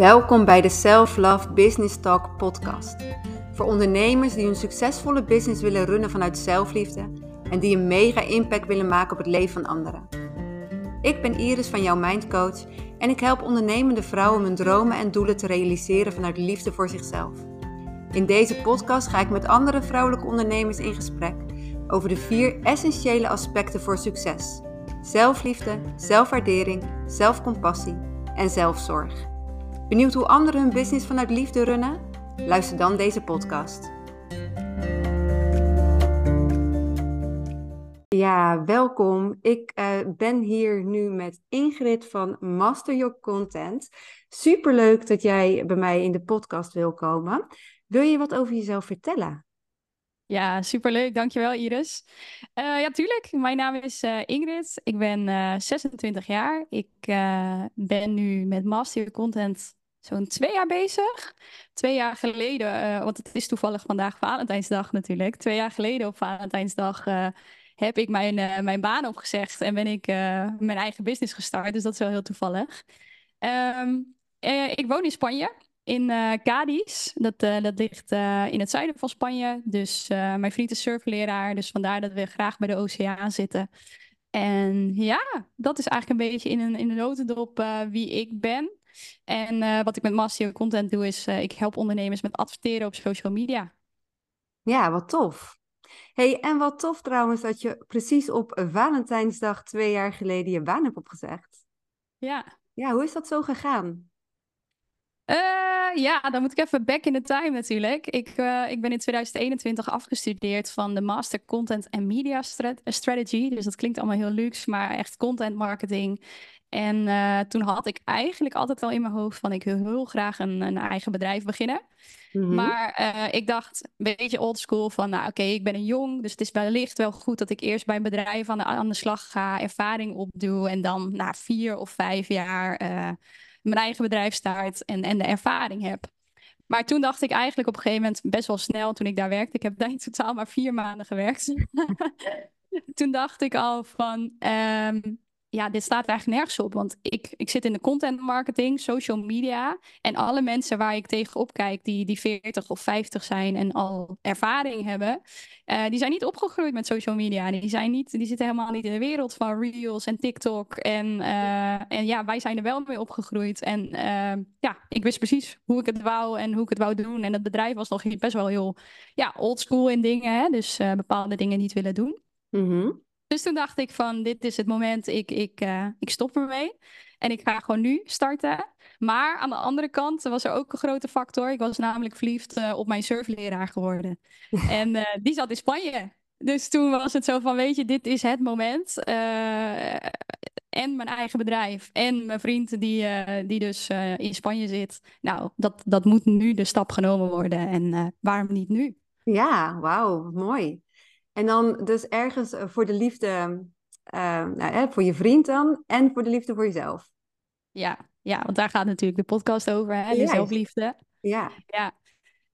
Welkom bij de Self Love Business Talk podcast. Voor ondernemers die een succesvolle business willen runnen vanuit zelfliefde en die een mega impact willen maken op het leven van anderen. Ik ben Iris van jouw Mindcoach en ik help ondernemende vrouwen hun dromen en doelen te realiseren vanuit liefde voor zichzelf. In deze podcast ga ik met andere vrouwelijke ondernemers in gesprek over de vier essentiële aspecten voor succes: zelfliefde, zelfwaardering, zelfcompassie en zelfzorg. Benieuwd hoe anderen hun business vanuit liefde runnen? Luister dan deze podcast. Ja, welkom. Ik uh, ben hier nu met Ingrid van Master Your Content. Superleuk dat jij bij mij in de podcast wil komen. Wil je wat over jezelf vertellen? Ja, superleuk. Dankjewel, Iris. Uh, ja, tuurlijk. Mijn naam is uh, Ingrid. Ik ben uh, 26 jaar. Ik ben nu met Master Your Content zo'n twee jaar bezig. Twee jaar geleden, uh, want het is toevallig vandaag Valentijnsdag natuurlijk. Twee jaar geleden op Valentijnsdag uh, heb ik mijn, uh, mijn baan opgezegd en ben ik mijn eigen business gestart. Dus dat is wel heel toevallig. Um, ik woon in Spanje, in Cadiz. Dat, dat ligt in het zuiden van Spanje. Dus mijn vriend is surfleraar, dus vandaar dat we graag bij de oceaan zitten. En ja, dat is eigenlijk een beetje in een, in een notendop wie ik ben. En uh, wat ik met Master Content doe, is uh, ik help ondernemers met adverteren op social media. Ja, wat tof. Hey, en wat tof trouwens dat je precies op Valentijnsdag twee jaar geleden je baan hebt opgezegd. Ja. Ja, hoe is dat zo gegaan? Uh, ja, dan moet ik even back in the time natuurlijk. Ik, uh, ik ben in 2021 afgestudeerd van de Master Content and Media Strategy. Dus dat klinkt allemaal heel luxe, maar echt content marketing. En uh, toen had ik eigenlijk altijd wel in mijn hoofd van ik wil heel graag een, een eigen bedrijf beginnen. Mm -hmm. Maar uh, ik dacht een beetje oldschool van nou oké, okay, ik ben een jong, dus het is wellicht wel goed dat ik eerst bij een bedrijf aan de, aan de slag ga, ervaring opdoe en dan na vier of vijf jaar uh, mijn eigen bedrijf start en, en de ervaring heb. Maar toen dacht ik eigenlijk op een gegeven moment best wel snel toen ik daar werkte. Ik heb daar in totaal maar vier maanden gewerkt. toen dacht ik al van, um, ja, dit staat eigenlijk nergens op. Want ik, ik zit in de content marketing, social media. En alle mensen waar ik tegenop kijk, die, die 40 of 50 zijn en al ervaring hebben, uh, die zijn niet opgegroeid met social media. Die, zijn niet, die zitten helemaal niet in de wereld van Reels en TikTok. En, uh, en ja, wij zijn er wel mee opgegroeid. En uh, ja, ik wist precies hoe ik het wou en hoe ik het wou doen. En het bedrijf was nog best wel heel ja, oldschool in dingen. Hè? Dus bepaalde dingen niet willen doen. Mm. Dus toen dacht ik van, dit is het moment, ik, ik, uh, ik stop ermee. En ik ga gewoon nu starten. Maar aan de andere kant was er ook een grote factor. Ik was namelijk verliefd uh, op mijn surfleraar geworden. en uh, die zat in Spanje. Dus toen was het zo van, weet je, dit is het moment. en mijn eigen bedrijf. En mijn vriend die, die dus in Spanje zit. Nou, dat, dat moet nu de stap genomen worden. En waarom niet nu? Ja, wauw, mooi. En dan dus ergens voor de liefde, uh, nou, hè, voor je vriend dan, en voor de liefde voor jezelf. Ja, ja want daar gaat natuurlijk de podcast over, hè? de zelfliefde. Ja. Ja.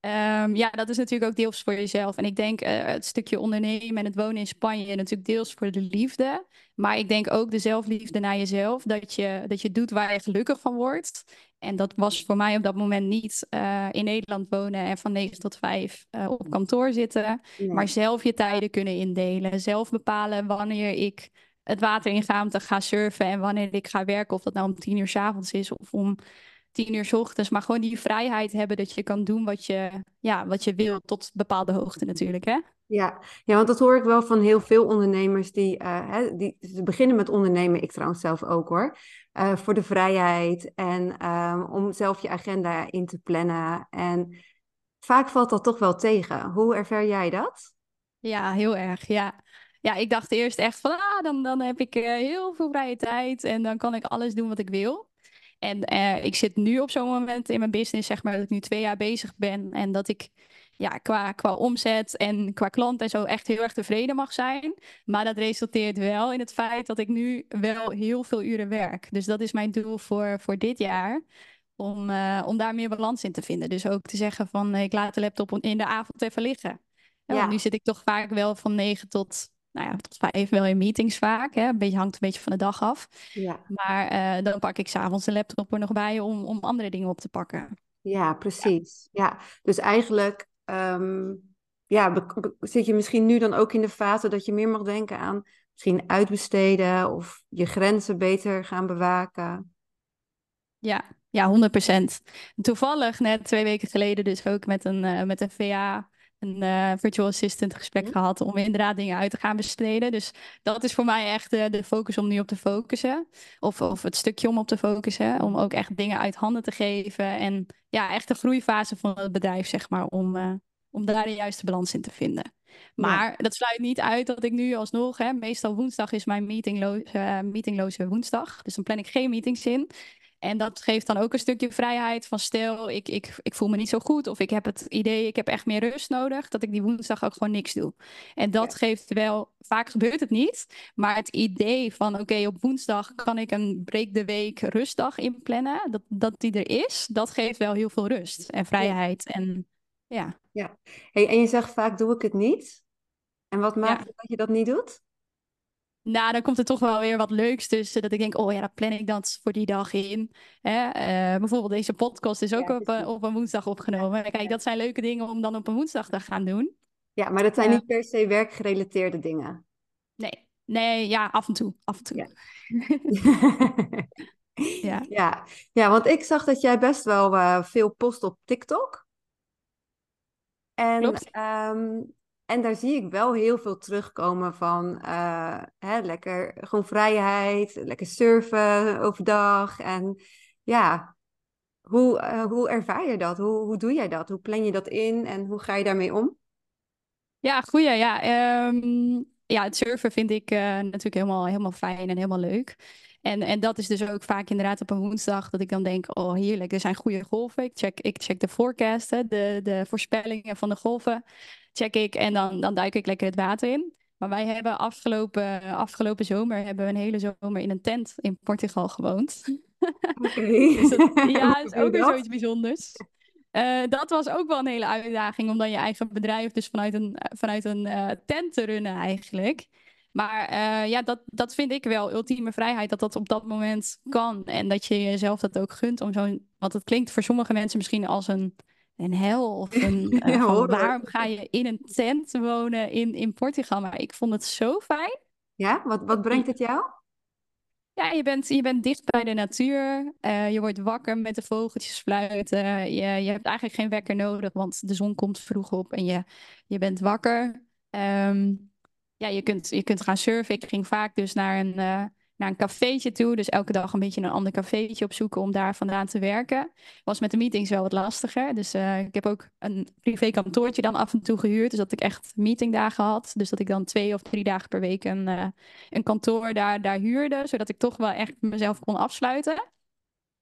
Um, ja, dat is natuurlijk ook deels voor jezelf. En ik denk uh, het stukje ondernemen en het wonen in Spanje natuurlijk deels voor de liefde. Maar ik denk ook de zelfliefde naar jezelf. Dat je, dat je doet waar je gelukkig van wordt. En dat was voor mij op dat moment niet uh, in Nederland wonen en van 9 tot 5 uh, op kantoor zitten. Maar zelf je tijden kunnen indelen. Zelf bepalen wanneer ik het water in ga om te gaan surfen. En wanneer ik ga werken. Of dat nou om tien uur s avonds is of om tien uur s ochtends. Maar gewoon die vrijheid hebben dat je kan doen wat je, ja, wat je wil. Tot bepaalde hoogte natuurlijk. Hè? Ja. ja, want dat hoor ik wel van heel veel ondernemers die, uh, hè, die ze beginnen met ondernemen. Ik trouwens zelf ook hoor. Uh, voor de vrijheid en um, om zelf je agenda in te plannen. En vaak valt dat toch wel tegen. Hoe ervaar jij dat? Ja, heel erg. Ja, ja ik dacht eerst echt van, ah, dan, dan heb ik uh, heel veel vrije tijd en dan kan ik alles doen wat ik wil. En uh, ik zit nu op zo'n moment in mijn business, zeg maar, dat ik nu twee jaar bezig ben en dat ik ja, qua, qua omzet en qua klant en zo echt heel erg tevreden mag zijn. Maar dat resulteert wel in het feit dat ik nu wel heel veel uren werk. Dus dat is mijn doel voor, voor dit jaar. Om, uh, om daar meer balans in te vinden. Dus ook te zeggen van ik laat de laptop in de avond even liggen. Ja, ja. Nu zit ik toch vaak wel van 9 tot nou ja, tot vijf wel in meetings vaak. Hè? Een beetje, hangt een beetje van de dag af. Ja, Maar eh, dan pak ik s'avonds de laptop er nog bij om, om andere dingen op te pakken. ja, precies. Ja, dus eigenlijk ehm, ja, zit je misschien nu dan ook in de fase dat je meer mag denken aan misschien uitbesteden of je grenzen beter gaan bewaken. Ja, ja, 100%. Toevallig net twee weken geleden dus ook met een, eh, met een VA, een eh, virtual assistant gesprek Mhm. gehad om inderdaad dingen uit te gaan besteden. Dus dat is voor mij echt de focus om nu op te focussen. Of, of het stukje om op te focussen. Om ook echt dingen uit handen te geven. En ja, echt de groeifase van het bedrijf, zeg maar, om, eh, om daar de juiste balans in te vinden. Maar dat sluit niet uit dat ik nu alsnog, hè, meestal woensdag is mijn meetingloze, eh, meetingloze woensdag. Dus dan plan ik geen meetings in. En dat geeft dan ook een stukje vrijheid van stel, ik, ik, ik voel me niet zo goed of ik heb het idee, ik heb echt meer rust nodig, dat ik die woensdag ook gewoon niks doe. En dat geeft wel, vaak gebeurt het niet, maar het idee van oké, op woensdag kan ik een break de week rustdag inplannen, dat, dat die er is, dat geeft wel heel veel rust en vrijheid. En ja, Hey, en je zegt vaak doe ik het niet. En wat maakt Ja. het dat je dat niet doet? Nou, dan komt er toch wel weer wat leuks tussen. Dat ik denk, oh ja, dan plan ik dat voor die dag in. Hè? eh, bijvoorbeeld deze podcast is ook Ja, op, een, op een woensdag opgenomen. Kijk, dat zijn leuke dingen om dan op een woensdag te gaan doen. Ja, maar dat zijn niet per se werkgerelateerde dingen. Nee, nee, ja, af en toe. Af en toe. Ja. Ja. Ja. Ja, want ik zag dat jij best wel eh, veel post op TikTok. En, Klopt. En daar zie ik wel heel veel terugkomen van eh, hè, lekker gewoon vrijheid, lekker surfen overdag. En ja, hoe, eh, hoe ervaar je dat? Hoe, hoe doe jij dat? Hoe plan je dat in en hoe ga je daarmee om? Ja, goeie. Ja, Ehm, ja het surfen vind ik eh, natuurlijk helemaal, helemaal fijn en helemaal leuk. En, en dat is dus ook vaak inderdaad op een woensdag dat ik dan denk, oh heerlijk, er zijn goede golven. Ik check, ik check de forecasten, de, de voorspellingen van de golven, check ik en dan, dan duik ik lekker het water in. Maar wij hebben afgelopen, afgelopen zomer hebben we een hele zomer in een tent in Portugal gewoond. Oké. Dus dat, ja, is ook weer zoiets bijzonders. Eh, dat was ook wel een hele uitdaging om dan je eigen bedrijf dus vanuit een, vanuit een eh, tent te runnen eigenlijk. Maar eh, ja, dat, dat vind ik wel ultieme vrijheid, dat dat op dat moment kan. En dat je jezelf dat ook gunt om zo'n... Want het klinkt voor sommige mensen misschien als een, een hel of een... eh, van waarom ga je in een tent wonen in, in Portugal? Maar ik vond het zo fijn. Ja, wat, wat brengt het jou? Ja, je bent, je bent dicht bij de natuur. Eh, je wordt wakker met de vogeltjes fluiten. Je, je hebt eigenlijk geen wekker nodig, want de zon komt vroeg op en je, je bent wakker. Ehm, ja, je kunt, je kunt gaan surfen. Ik ging vaak dus naar een, eh, naar een cafeetje toe. Dus elke dag een beetje een ander cafeetje opzoeken om daar vandaan te werken. Was met de meetings wel wat lastiger. Dus eh, ik heb ook een privé kantoortje dan af en toe gehuurd. Dus dat ik echt meetingdagen had. Dus dat ik dan twee of drie dagen per week een, eh, een kantoor daar, daar huurde. Zodat ik toch wel echt mezelf kon afsluiten.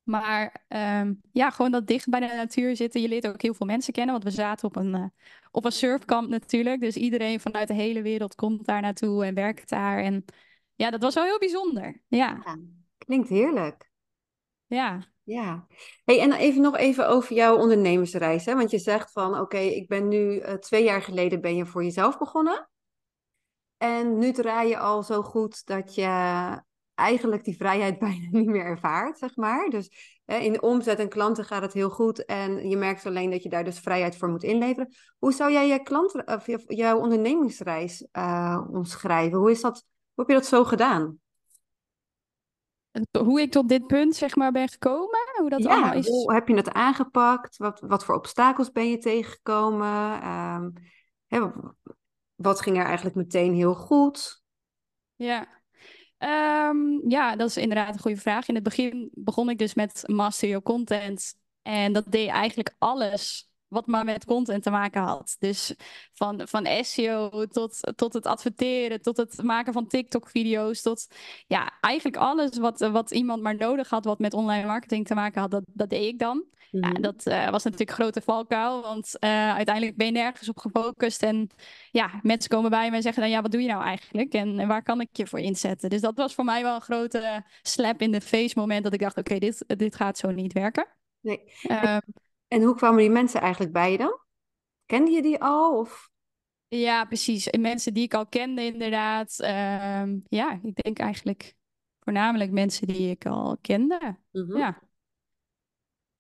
Maar ehm, ja, gewoon dat dicht bij de natuur zitten. Je leert ook heel veel mensen kennen. Want we zaten op een, eh, op een surfkamp natuurlijk. Dus iedereen vanuit de hele wereld komt daar naartoe en werkt daar. En ja, dat was wel heel bijzonder. Ja, Ja, klinkt heerlijk. ja. Ja. Hey, en even nog even over jouw ondernemersreis. Hè? Want je zegt van, oké, ik ben nu eh, twee jaar geleden ben je voor jezelf begonnen. En nu draai je al zo goed dat je eigenlijk die vrijheid bijna niet meer ervaart, zeg maar. Dus hè, in de omzet en klanten gaat het heel goed. En je merkt alleen dat je daar dus vrijheid voor moet inleveren. Hoe zou jij je klant, of jouw ondernemingsreis eh, omschrijven? Hoe is dat, hoe heb je dat zo gedaan? Hoe ik tot dit punt zeg maar ben gekomen. Hoe dat allemaal Ja, is. hoe heb je het aangepakt? Wat, wat voor obstakels ben je tegengekomen? Ehm, hè, wat ging er eigenlijk meteen heel goed? Ja. Ehm, ja, dat is inderdaad een goede vraag. In het begin begon ik dus met master your content. En dat deed eigenlijk alles wat maar met content te maken had. Dus van, van SEO tot, tot het adverteren, tot het maken van TikTok-video's, tot ja, eigenlijk alles wat, wat iemand maar nodig had, wat met online marketing te maken had, dat, dat deed ik dan. Ja, Mhm. dat eh, was natuurlijk een grote valkuil, want eh, uiteindelijk ben je nergens op gefocust. En ja, mensen komen bij me en zeggen dan, ja, wat doe je nou eigenlijk? En, en waar kan ik je voor inzetten? Dus dat was voor mij wel een grote slap in de face moment dat ik dacht, oké, dit, dit gaat zo niet werken. Nee. Ehm, En hoe kwamen die mensen eigenlijk bij je dan? Kende je die al? Of? Ja, precies. En mensen die ik al kende, inderdaad. Ehm, ja, ik denk eigenlijk voornamelijk mensen die ik al kende. Mhm. Ja.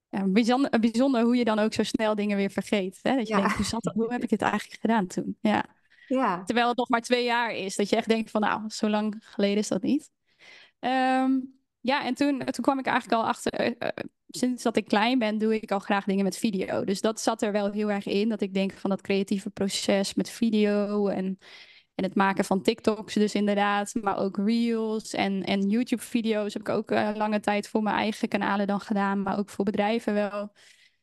Ja, bijzonder, bijzonder hoe je dan ook zo snel dingen weer vergeet. Hè? Dat je Ja. denkt, hoe, zat hoe heb ik dit eigenlijk gedaan toen? Ja. Ja, Terwijl het nog maar twee jaar is. Dat je echt denkt van, nou, zo lang geleden is dat niet. Ehm, ja, en toen, toen kwam ik eigenlijk al achter... eh, eh, sinds dat ik klein ben, doe ik al graag dingen met video. Dus dat zat er wel heel erg in. Dat ik denk van dat creatieve proces met video en, en het maken van TikToks dus inderdaad. Maar ook Reels en, en YouTube-video's heb ik ook eh, lange tijd voor mijn eigen kanalen dan gedaan. Maar ook voor bedrijven wel.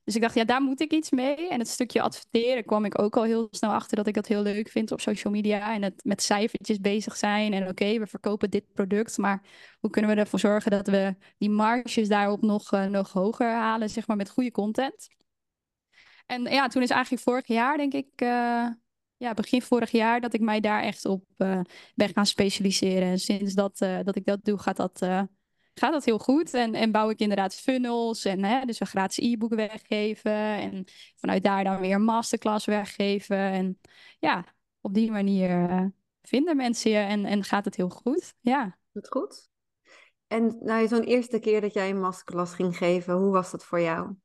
Dus ik dacht, ja, daar moet ik iets mee. En het stukje adverteren kwam ik ook al heel snel achter dat ik dat heel leuk vind op social media. En het met cijfertjes bezig zijn. En oké, we verkopen dit product. Maar hoe kunnen we ervoor zorgen dat we die marges daarop nog, eh, nog hoger halen, zeg maar, met goede content. En ja, toen is eigenlijk vorig jaar, denk ik, eh, ja, begin vorig jaar, dat ik mij daar echt op eh, ben gaan specialiseren. En sinds dat, dat ik dat doe, gaat dat, gaat dat heel goed. En, en bouw ik inderdaad funnels en hè, dus een gratis e-book weggeven. En vanuit daar dan weer een masterclass weggeven. En ja, op die manier eh, vinden mensen je en, en gaat het heel goed. Ja. dat goed. En nou, zo'n eerste keer dat jij een masterclass ging geven, hoe was dat voor jou?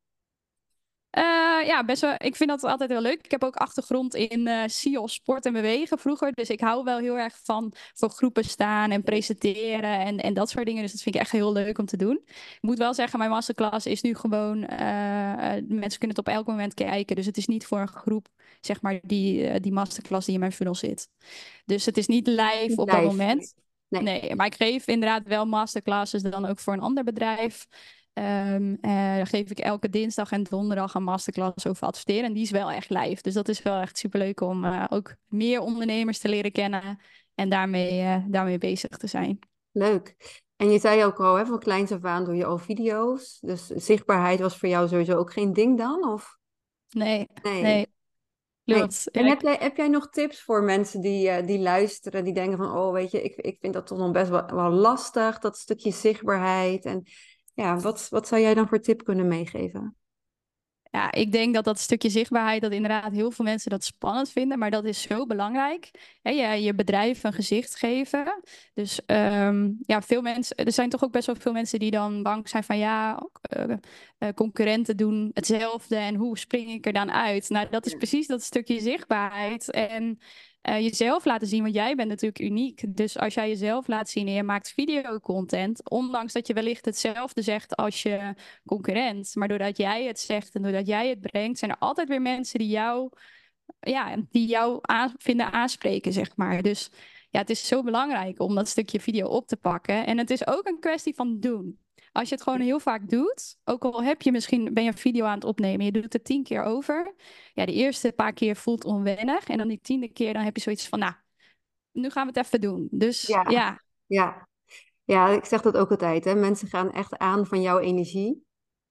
Eh, ja, best wel. Ik vind dat altijd heel leuk. Ik heb ook achtergrond in SEO, sport en bewegen vroeger. Dus ik hou wel heel erg van voor groepen staan en presenteren en, en dat soort dingen. Dus dat vind ik echt heel leuk om te doen. Ik moet wel zeggen, mijn masterclass is nu gewoon... eh, mensen kunnen het op elk moment kijken. Dus het is niet voor een groep, zeg maar, die, die masterclass die in mijn funnel zit. Dus het is niet live Niet op dat live, moment. Nee. Nee, maar ik geef inderdaad wel masterclasses dan ook voor een ander bedrijf. Dan geef ik elke dinsdag en donderdag een masterclass over adverteren. En die is wel echt live. Dus dat is wel echt superleuk om eh, ook meer ondernemers te leren kennen. En daarmee, eh, daarmee bezig te zijn. Leuk. En je zei ook al, hè, van kleins af aan doe je al video's. Dus zichtbaarheid was voor jou sowieso ook geen ding dan? Of? Nee, Nee. nee. En heb jij, heb jij nog tips voor mensen die, die luisteren, die denken van, oh weet je, ik, ik vind dat toch nog best wel, wel lastig, dat stukje zichtbaarheid. En ja, wat, wat zou jij dan voor tip kunnen meegeven? Ja, ik denk dat dat stukje zichtbaarheid, dat inderdaad heel veel mensen dat spannend vinden, maar dat is zo belangrijk. Hè, je, je bedrijf een gezicht geven. Dus ehm, ja, veel mensen, er zijn toch ook best wel veel mensen die dan bang zijn van ja, eh, eh, concurrenten doen hetzelfde en hoe spring ik er dan uit? Nou, dat is Ja. precies dat stukje zichtbaarheid en eh, jezelf laten zien, want jij bent natuurlijk uniek. Dus als jij jezelf laat zien en je maakt videocontent, ondanks dat je wellicht hetzelfde zegt als je concurrent. Maar doordat jij het zegt en doordat jij het brengt, zijn er altijd weer mensen die jou, ja, die jou vinden aanspreken, zeg maar. Dus ja, het is zo belangrijk om dat stukje video op te pakken. En het is ook een kwestie van doen. Als je het gewoon heel vaak doet, ook al heb je misschien, ben je een video aan het opnemen, je doet het tien keer over. Ja, de eerste paar keer voelt onwennig. En dan die tiende keer, dan heb je zoiets van, nou, nu gaan we het even doen. Dus Ja. ja, Ja. Ja, ik zeg dat ook altijd, hè. Mensen gaan echt aan van jouw energie.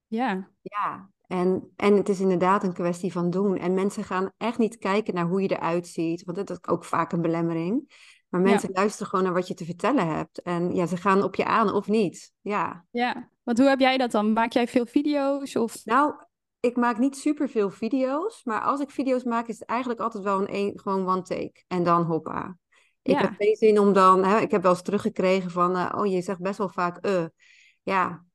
ja, Ja, en, en het is inderdaad een kwestie van doen. En mensen gaan echt niet kijken naar hoe je eruit ziet, want dat is ook vaak een belemmering. Maar Ja. mensen luisteren gewoon naar wat je te vertellen hebt. En ja, ze gaan op je aan of niet. Ja. ja. Want hoe heb jij dat dan? Maak jij veel video's of... Nou, ik maak niet superveel video's, maar als ik video's maak, is het eigenlijk altijd wel een, een gewoon one take. En dan hoppa. Ik Ja. heb geen zin om dan, hè, ik heb wel eens teruggekregen van, eh, oh, je zegt best wel vaak, eh. Ja,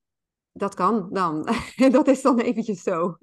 dat kan dan. dat is dan eventjes zo.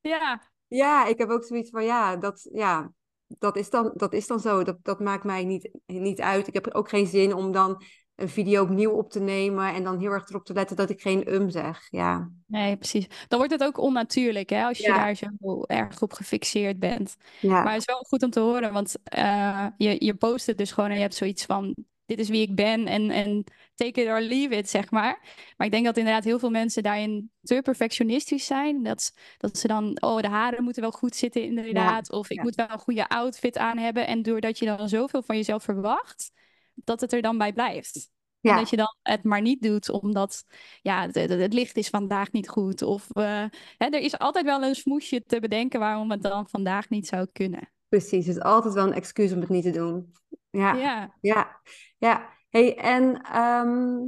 Ja, Ja, ik heb ook zoiets van, ja, dat, ja, dat is dan, dat is dan zo. Dat, dat maakt mij niet, niet uit. Ik heb ook geen zin om dan een video opnieuw op te nemen en dan heel erg erop te letten dat ik geen um zeg. Ja, nee, precies. Dan wordt het ook onnatuurlijk, hè, als je Ja. daar zo erg op gefixeerd bent. ja, Maar het is wel goed om te horen, want eh, je, je post het dus gewoon en je hebt zoiets van: dit is wie ik ben en, en take it or leave it, zeg maar. Maar ik denk dat inderdaad heel veel mensen daarin te perfectionistisch zijn. Dat, dat ze dan, oh, de haren moeten wel goed zitten, inderdaad. of ik ja. moet wel een goede outfit aan hebben. En doordat je dan zoveel van jezelf verwacht, dat het er dan bij blijft. En dat je dan het maar niet doet omdat ja, het, het- het licht is vandaag niet goed. Of eh, hè, er is altijd wel een smoesje te bedenken waarom het dan vandaag niet zou kunnen. precies. Het is altijd wel een excuus om het niet te doen. Ja, Ja, ja, ja. Hey, en ehm,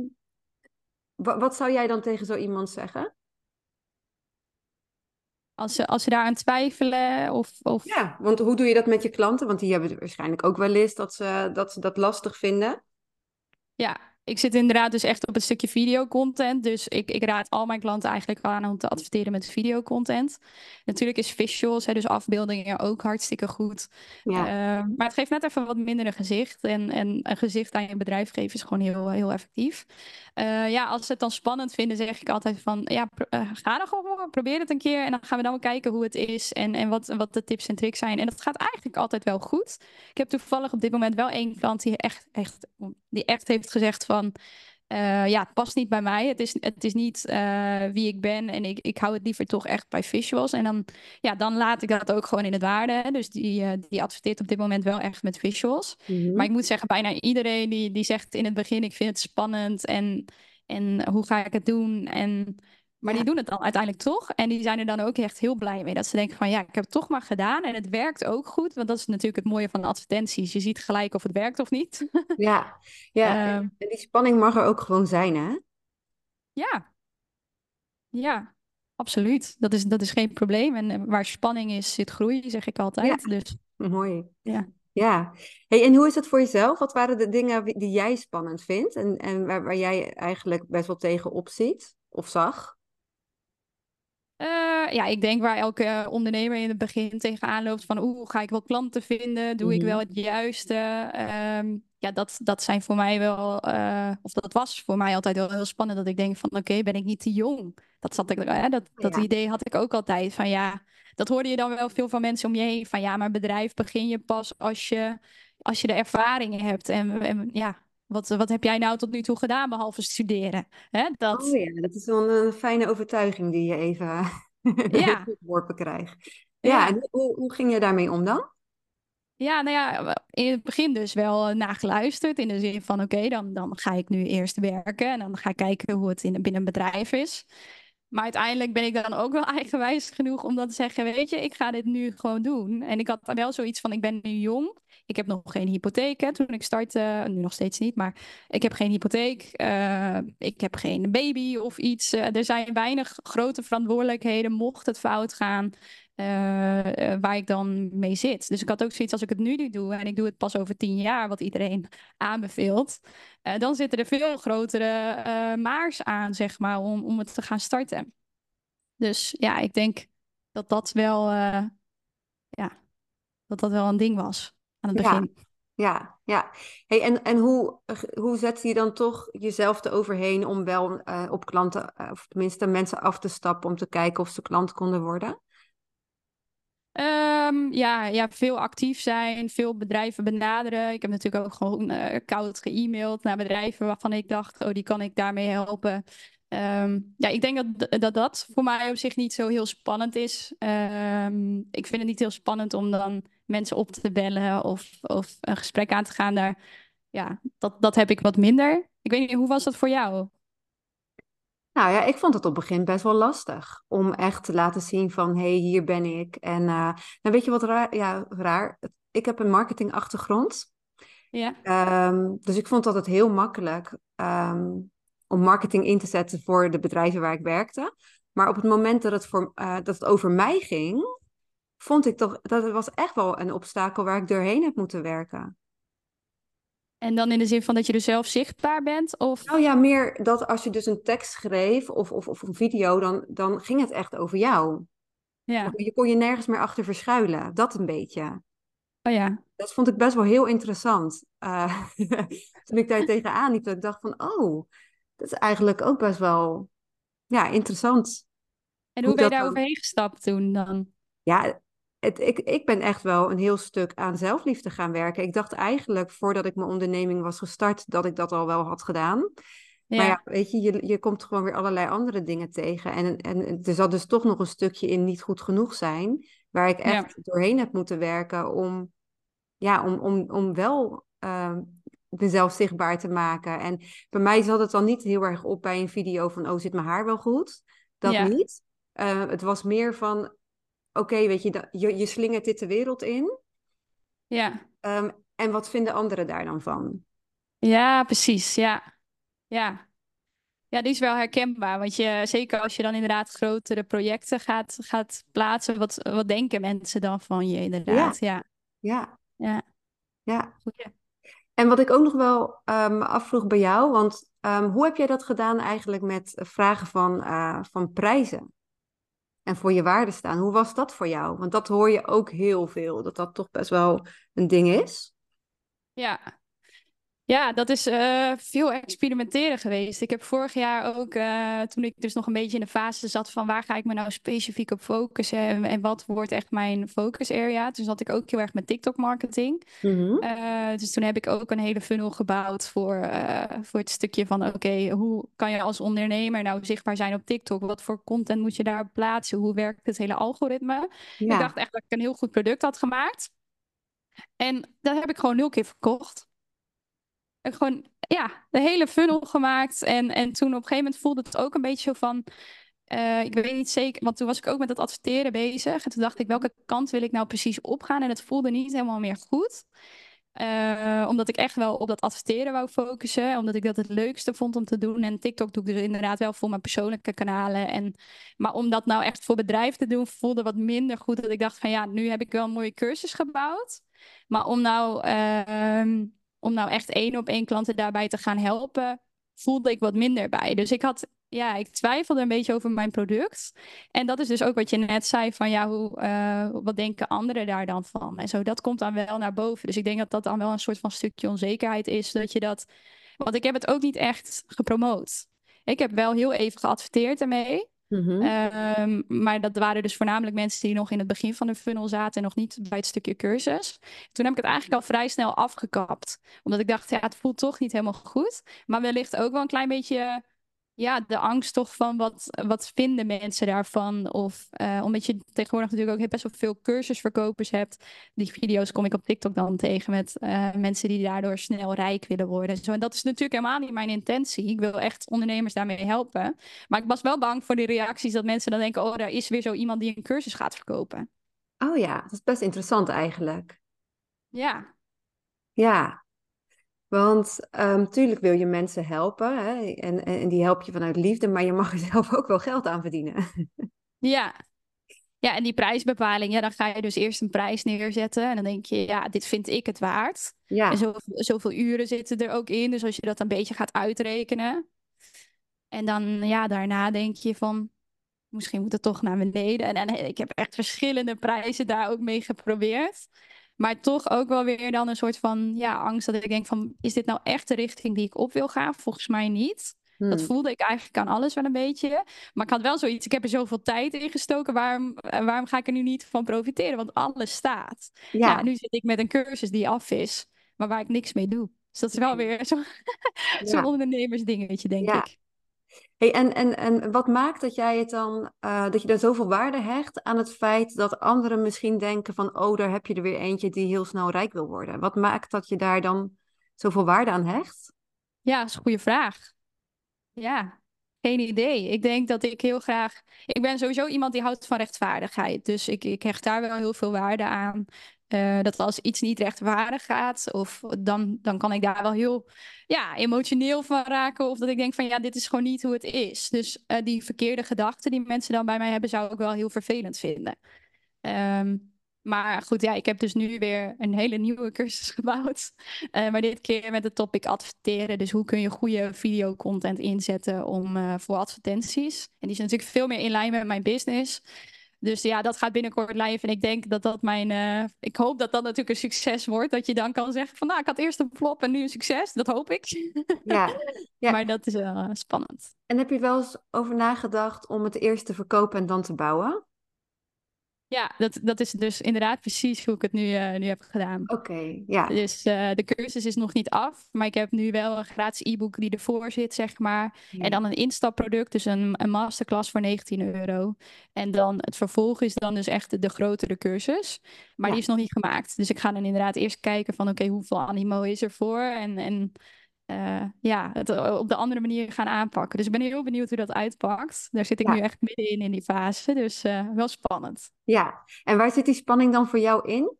wa- wat zou jij dan tegen zo iemand zeggen? Als ze, als ze daar aan twijfelen of, of... Ja, want hoe doe je dat met je klanten? Want die hebben waarschijnlijk ook wel eens dat ze dat, ze dat lastig vinden. Ja, ik zit inderdaad dus echt op een stukje videocontent. Dus ik, ik raad al mijn klanten eigenlijk aan om te adverteren met videocontent. Natuurlijk is visuals, hè, dus afbeeldingen, ook hartstikke goed. Ja. Uh, maar het geeft net even wat minder een gezicht. En, en een gezicht aan je bedrijf geven is gewoon heel, heel effectief. Uh, ja, als ze het dan spannend vinden, zeg ik altijd van... Ja, uh, ga dan gewoon, probeer het een keer. En dan gaan we dan wel kijken hoe het is en, en wat, wat de tips en tricks zijn. En dat gaat eigenlijk altijd wel goed. Ik heb toevallig op dit moment wel één klant die echt, echt, die echt heeft gezegd van van uh, ja, het past niet bij mij. Het is, het is niet uh, wie ik ben en ik, ik hou het liever toch echt bij visuals. En dan, ja, dan laat ik dat ook gewoon in het waarde. Dus die, uh, die adverteert op dit moment wel echt met visuals. Mm -hmm. Maar ik moet zeggen, bijna iedereen die, die zegt in het begin, ik vind het spannend en, en hoe ga ik het doen? En maar die doen het dan uiteindelijk toch. En die zijn er dan ook echt heel blij mee. Dat ze denken van ja, ik heb het toch maar gedaan. En het werkt ook goed. Want dat is natuurlijk het mooie van advertenties. Je ziet gelijk of het werkt of niet. ja, ja. Um, en die spanning mag er ook gewoon zijn, hè? Ja. Ja, absoluut. Dat is, dat is geen probleem. En waar spanning is, zit groei, zeg ik altijd. Ja. Dus, Mooi. Ja. Ja. Hey, en hoe is het voor jezelf? Wat waren de dingen die jij spannend vindt? En, en waar, waar jij eigenlijk best wel tegenop ziet of zag? Uh, ja, ik denk waar elke ondernemer in het begin tegenaan loopt van oeh, ga ik wel klanten vinden? Doe ik wel het juiste? Um, ja, dat, dat zijn voor mij wel, uh, of dat was voor mij altijd wel heel spannend. Dat ik denk van oké, okay, ben ik niet te jong? Dat, zat ik, hè, dat, dat ja. idee had ik ook altijd van ja, dat hoorde je dan wel veel van mensen om je heen. Van ja, maar bedrijf begin je pas als je, als je de ervaringen hebt. En, en ja, wat, wat heb jij nou tot nu toe gedaan behalve studeren? Hè, dat... Oh ja, dat is wel een, fijne overtuiging die je even ja. worpen krijgt. Ja, ja. en hoe, hoe ging je daarmee om dan? Ja, nou ja, in het begin dus wel nageluisterd. In de zin van, oké, dan, dan ga ik nu eerst werken. En dan ga ik kijken hoe het in, binnen een bedrijf is. Maar uiteindelijk ben ik dan ook wel eigenwijs genoeg om dan te zeggen, weet je, ik ga dit nu gewoon doen. En ik had wel zoiets van, ik ben nu jong. Ik heb nog geen hypotheek hè, toen ik startte. Nu nog steeds niet, maar ik heb geen hypotheek. Uh, ik heb geen baby of iets. Uh, er zijn weinig grote verantwoordelijkheden mocht het fout gaan. Uh, waar ik dan mee zit. Dus ik had ook zoiets als ik het nu niet doe en ik doe het pas over tien jaar, wat iedereen aanbeveelt. dan zitten er veel grotere maars aan, zeg maar, om, om het te gaan starten. Dus ja, ik denk dat dat wel, ja, dat dat wel een ding was aan het begin. Ja. Ja, ja. Hey, en en hoe, hoe zet je dan toch jezelf eroverheen om wel uh, op klanten, uh, of tenminste mensen af te stappen om te kijken of ze klant konden worden? Um, ja, ja, veel actief zijn, veel bedrijven benaderen. Ik heb natuurlijk ook gewoon uh, koud ge-mailed naar bedrijven waarvan ik dacht, oh, die kan ik daarmee helpen. Um, ja, ik denk dat, dat dat voor mij op zich niet zo heel spannend is. Um, ik vind het niet heel spannend om dan mensen op te bellen of, of een gesprek aan te gaan. Daar, ja, dat, dat heb ik wat minder. Ik weet niet, hoe was dat voor jou? Nou ja, ik vond het op het begin best wel lastig om echt te laten zien van, hé, hey, hier ben ik. En uh, nou weet je wat raar? Ja, raar. Ik heb een marketingachtergrond. Ja. Um, dus ik vond dat het heel makkelijk um, om marketing in te zetten voor de bedrijven waar ik werkte. Maar op het moment dat het, voor, uh, dat het over mij ging, vond ik toch dat het was echt wel een obstakel waar ik doorheen heb moeten werken. En dan in de zin van dat je er zelf zichtbaar bent? Of... Nou ja, meer dat als je dus een tekst schreef of, of, of een video, dan, dan ging het echt over jou. Ja. Je kon je nergens meer achter verschuilen. Dat een beetje. Oh ja. Dat vond ik best wel heel interessant. Uh, toen ik daar tegenaan liep, dat ik dacht van, oh, dat is eigenlijk ook best wel ja, interessant. En hoe, hoe ben je daar dan... overheen gestapt toen dan? Ja, het, ik, ik ben echt wel een heel stuk aan zelfliefde gaan werken. Ik dacht eigenlijk, voordat ik mijn onderneming was gestart, dat ik dat al wel had gedaan. Ja. Maar ja, weet je, je, je komt gewoon weer allerlei andere dingen tegen. En, en er zat dus toch nog een stukje in niet goed genoeg zijn, waar ik echt ja. doorheen heb moeten werken om, ja, om, om, om wel uh, mezelf zichtbaar te maken. En bij mij zat het dan niet heel erg op bij een video van, oh, zit mijn haar wel goed? Dat ja. niet. Uh, het was meer van, oké, weet je, je, je slingert dit de wereld in. Ja. Um, en wat vinden anderen daar dan van? Ja, precies. Ja. Ja. Ja, die is wel herkenbaar. Want je, zeker als je dan inderdaad grotere projecten gaat, gaat plaatsen, wat, wat denken mensen dan van je inderdaad? Ja. Ja. Ja. Ja. En wat ik ook nog wel ehm, afvroeg bij jou, want ehm, hoe heb jij dat gedaan eigenlijk met vragen van, eh, van prijzen? En voor je waarde staan. Hoe was dat voor jou? Want dat hoor je ook heel veel, dat dat toch best wel een ding is. Ja, ja, dat is eh, veel experimenteren geweest. Ik heb vorig jaar ook, eh, toen ik dus nog een beetje in de fase zat van waar ga ik me nou specifiek op focussen en, en wat wordt echt mijn focus area. Toen zat ik ook heel erg met TikTok marketing. Mhm. Eh, dus toen heb ik ook een hele funnel gebouwd voor, voor het stukje van oké, hoe kan je als ondernemer nou zichtbaar zijn op TikTok? Wat voor content moet je daar plaatsen? Hoe werkt het hele algoritme? Ik dacht echt dat ik een heel goed product had gemaakt. En dat heb ik gewoon nul keer verkocht. Gewoon, ja, de hele funnel gemaakt. En, en toen op een gegeven moment voelde het ook een beetje zo van... eh, ik weet niet zeker, want toen was ik ook met het adverteren bezig. En toen dacht ik, welke kant wil ik nou precies opgaan? En het voelde niet helemaal meer goed. Eh, omdat ik echt wel op dat adverteren wou focussen. Omdat ik dat het leukste vond om te doen. En TikTok doe ik dus inderdaad wel voor mijn persoonlijke kanalen. En, maar om dat nou echt voor bedrijf te doen, voelde wat minder goed. Dat ik dacht van ja, nu heb ik wel een mooie cursus gebouwd. Maar om nou, ehm, om nou echt één op één klanten daarbij te gaan helpen, voelde ik wat minder bij. Dus ik had, ja, ik twijfelde een beetje over mijn product. En dat is dus ook wat je net zei van ja, hoe, eh, wat denken anderen daar dan van? En zo, dat komt dan wel naar boven. Dus ik denk dat dat dan wel een soort van stukje onzekerheid is, dat je dat, want ik heb het ook niet echt gepromoot. Ik heb wel heel even geadverteerd ermee. Mhm. Ehm, maar dat waren dus voornamelijk mensen die nog in het begin van de funnel zaten en nog niet bij het stukje cursus. Toen heb ik het eigenlijk al vrij snel afgekapt. Omdat ik dacht, ja, het voelt toch niet helemaal goed. Maar wellicht ook wel een klein beetje, ja, de angst toch van wat, wat vinden mensen daarvan. Of eh, omdat je tegenwoordig natuurlijk ook best wel veel cursusverkopers hebt. Die video's kom ik op TikTok dan tegen met eh, mensen die daardoor snel rijk willen worden. Zo, en dat is natuurlijk helemaal niet mijn intentie. Ik wil echt ondernemers daarmee helpen. Maar ik was wel bang voor die reacties dat mensen dan denken: oh, daar is weer zo iemand die een cursus gaat verkopen. Oh ja, dat is best interessant eigenlijk. Ja, Ja, want natuurlijk wil je mensen helpen hè? En, en, en die help je vanuit liefde, maar je mag er zelf ook wel geld aan verdienen. ja. Ja, en die prijsbepaling, ja, dan ga je dus eerst een prijs neerzetten. En dan denk je, ja, dit vind ik het waard. Ja, En zoveel, zoveel uren zitten er ook in. Dus als je dat een beetje gaat uitrekenen. En dan, ja, daarna denk je van, misschien moet het toch naar beneden. En, en ik heb echt verschillende prijzen daar ook mee geprobeerd. Maar toch ook wel weer dan een soort van, ja, angst dat ik denk van, is dit nou echt de richting die ik op wil gaan? Volgens mij niet. Dat Hmm. voelde ik eigenlijk aan alles wel een beetje. Maar ik had wel zoiets, ik heb er zoveel tijd in gestoken. Waarom, eh, waarom ga ik er nu niet van profiteren? Want alles staat. Ja, Ja, nu zit ik met een cursus die af is, maar waar ik niks mee doe. Dus dat is wel weer zo- zo'n ja, ondernemersdingetje, denk ja. ik. Hey, en, en, en wat maakt dat jij het dan, eh, dat je dan zoveel waarde hecht aan het feit dat anderen misschien denken van, oh, daar heb je er weer eentje die heel snel rijk wil worden. Wat maakt dat je daar dan zoveel waarde aan hecht? Ja, dat is een goede vraag. Ja, geen idee. Ik denk dat ik heel graag. Ik ben sowieso iemand die houdt van rechtvaardigheid. Dus ik, ik hecht daar wel heel veel waarde aan. Eh, dat als iets niet rechtvaardig gaat, of dan, dan kan ik daar wel heel ja, emotioneel van raken. Of dat ik denk van ja, dit is gewoon niet hoe het is. Dus eh, die verkeerde gedachten die mensen dan bij mij hebben, zou ik wel heel vervelend vinden. Ehm, maar goed, ja, ik heb dus nu weer een hele nieuwe cursus gebouwd. Eh, maar dit keer met het topic adverteren. Dus hoe kun je goede videocontent inzetten om, voor advertenties. En die is natuurlijk veel meer in lijn met mijn business. Dus ja, dat gaat binnenkort live. En ik denk dat dat mijn. eh, ik hoop dat dat natuurlijk een succes wordt. Dat je dan kan zeggen: van nou, ik had eerst een flop en nu een succes. Dat hoop ik. Ja, ja. Maar dat is wel eh, spannend. En heb je wel eens over nagedacht om het eerst te verkopen en dan te bouwen? Ja, dat, dat is dus inderdaad precies hoe ik het nu, eh, nu heb gedaan. Oké, ja. Dus eh, de cursus is nog niet af, maar ik heb nu wel een gratis e-book die ervoor zit, zeg maar. En dan een instapproduct, dus een, een masterclass voor 19 euro. En dan het vervolg is dan dus echt de, de grotere cursus. Maar Ja. die is nog niet gemaakt. Dus ik ga dan inderdaad eerst kijken van oké, hoeveel animo is er voor? En, en eh, ja, het eh, op de andere manier gaan aanpakken. Dus ik ben heel benieuwd hoe dat uitpakt. Daar zit ik Ja. nu echt middenin in die fase, dus eh, wel spannend. Ja, en waar zit die spanning dan voor jou in?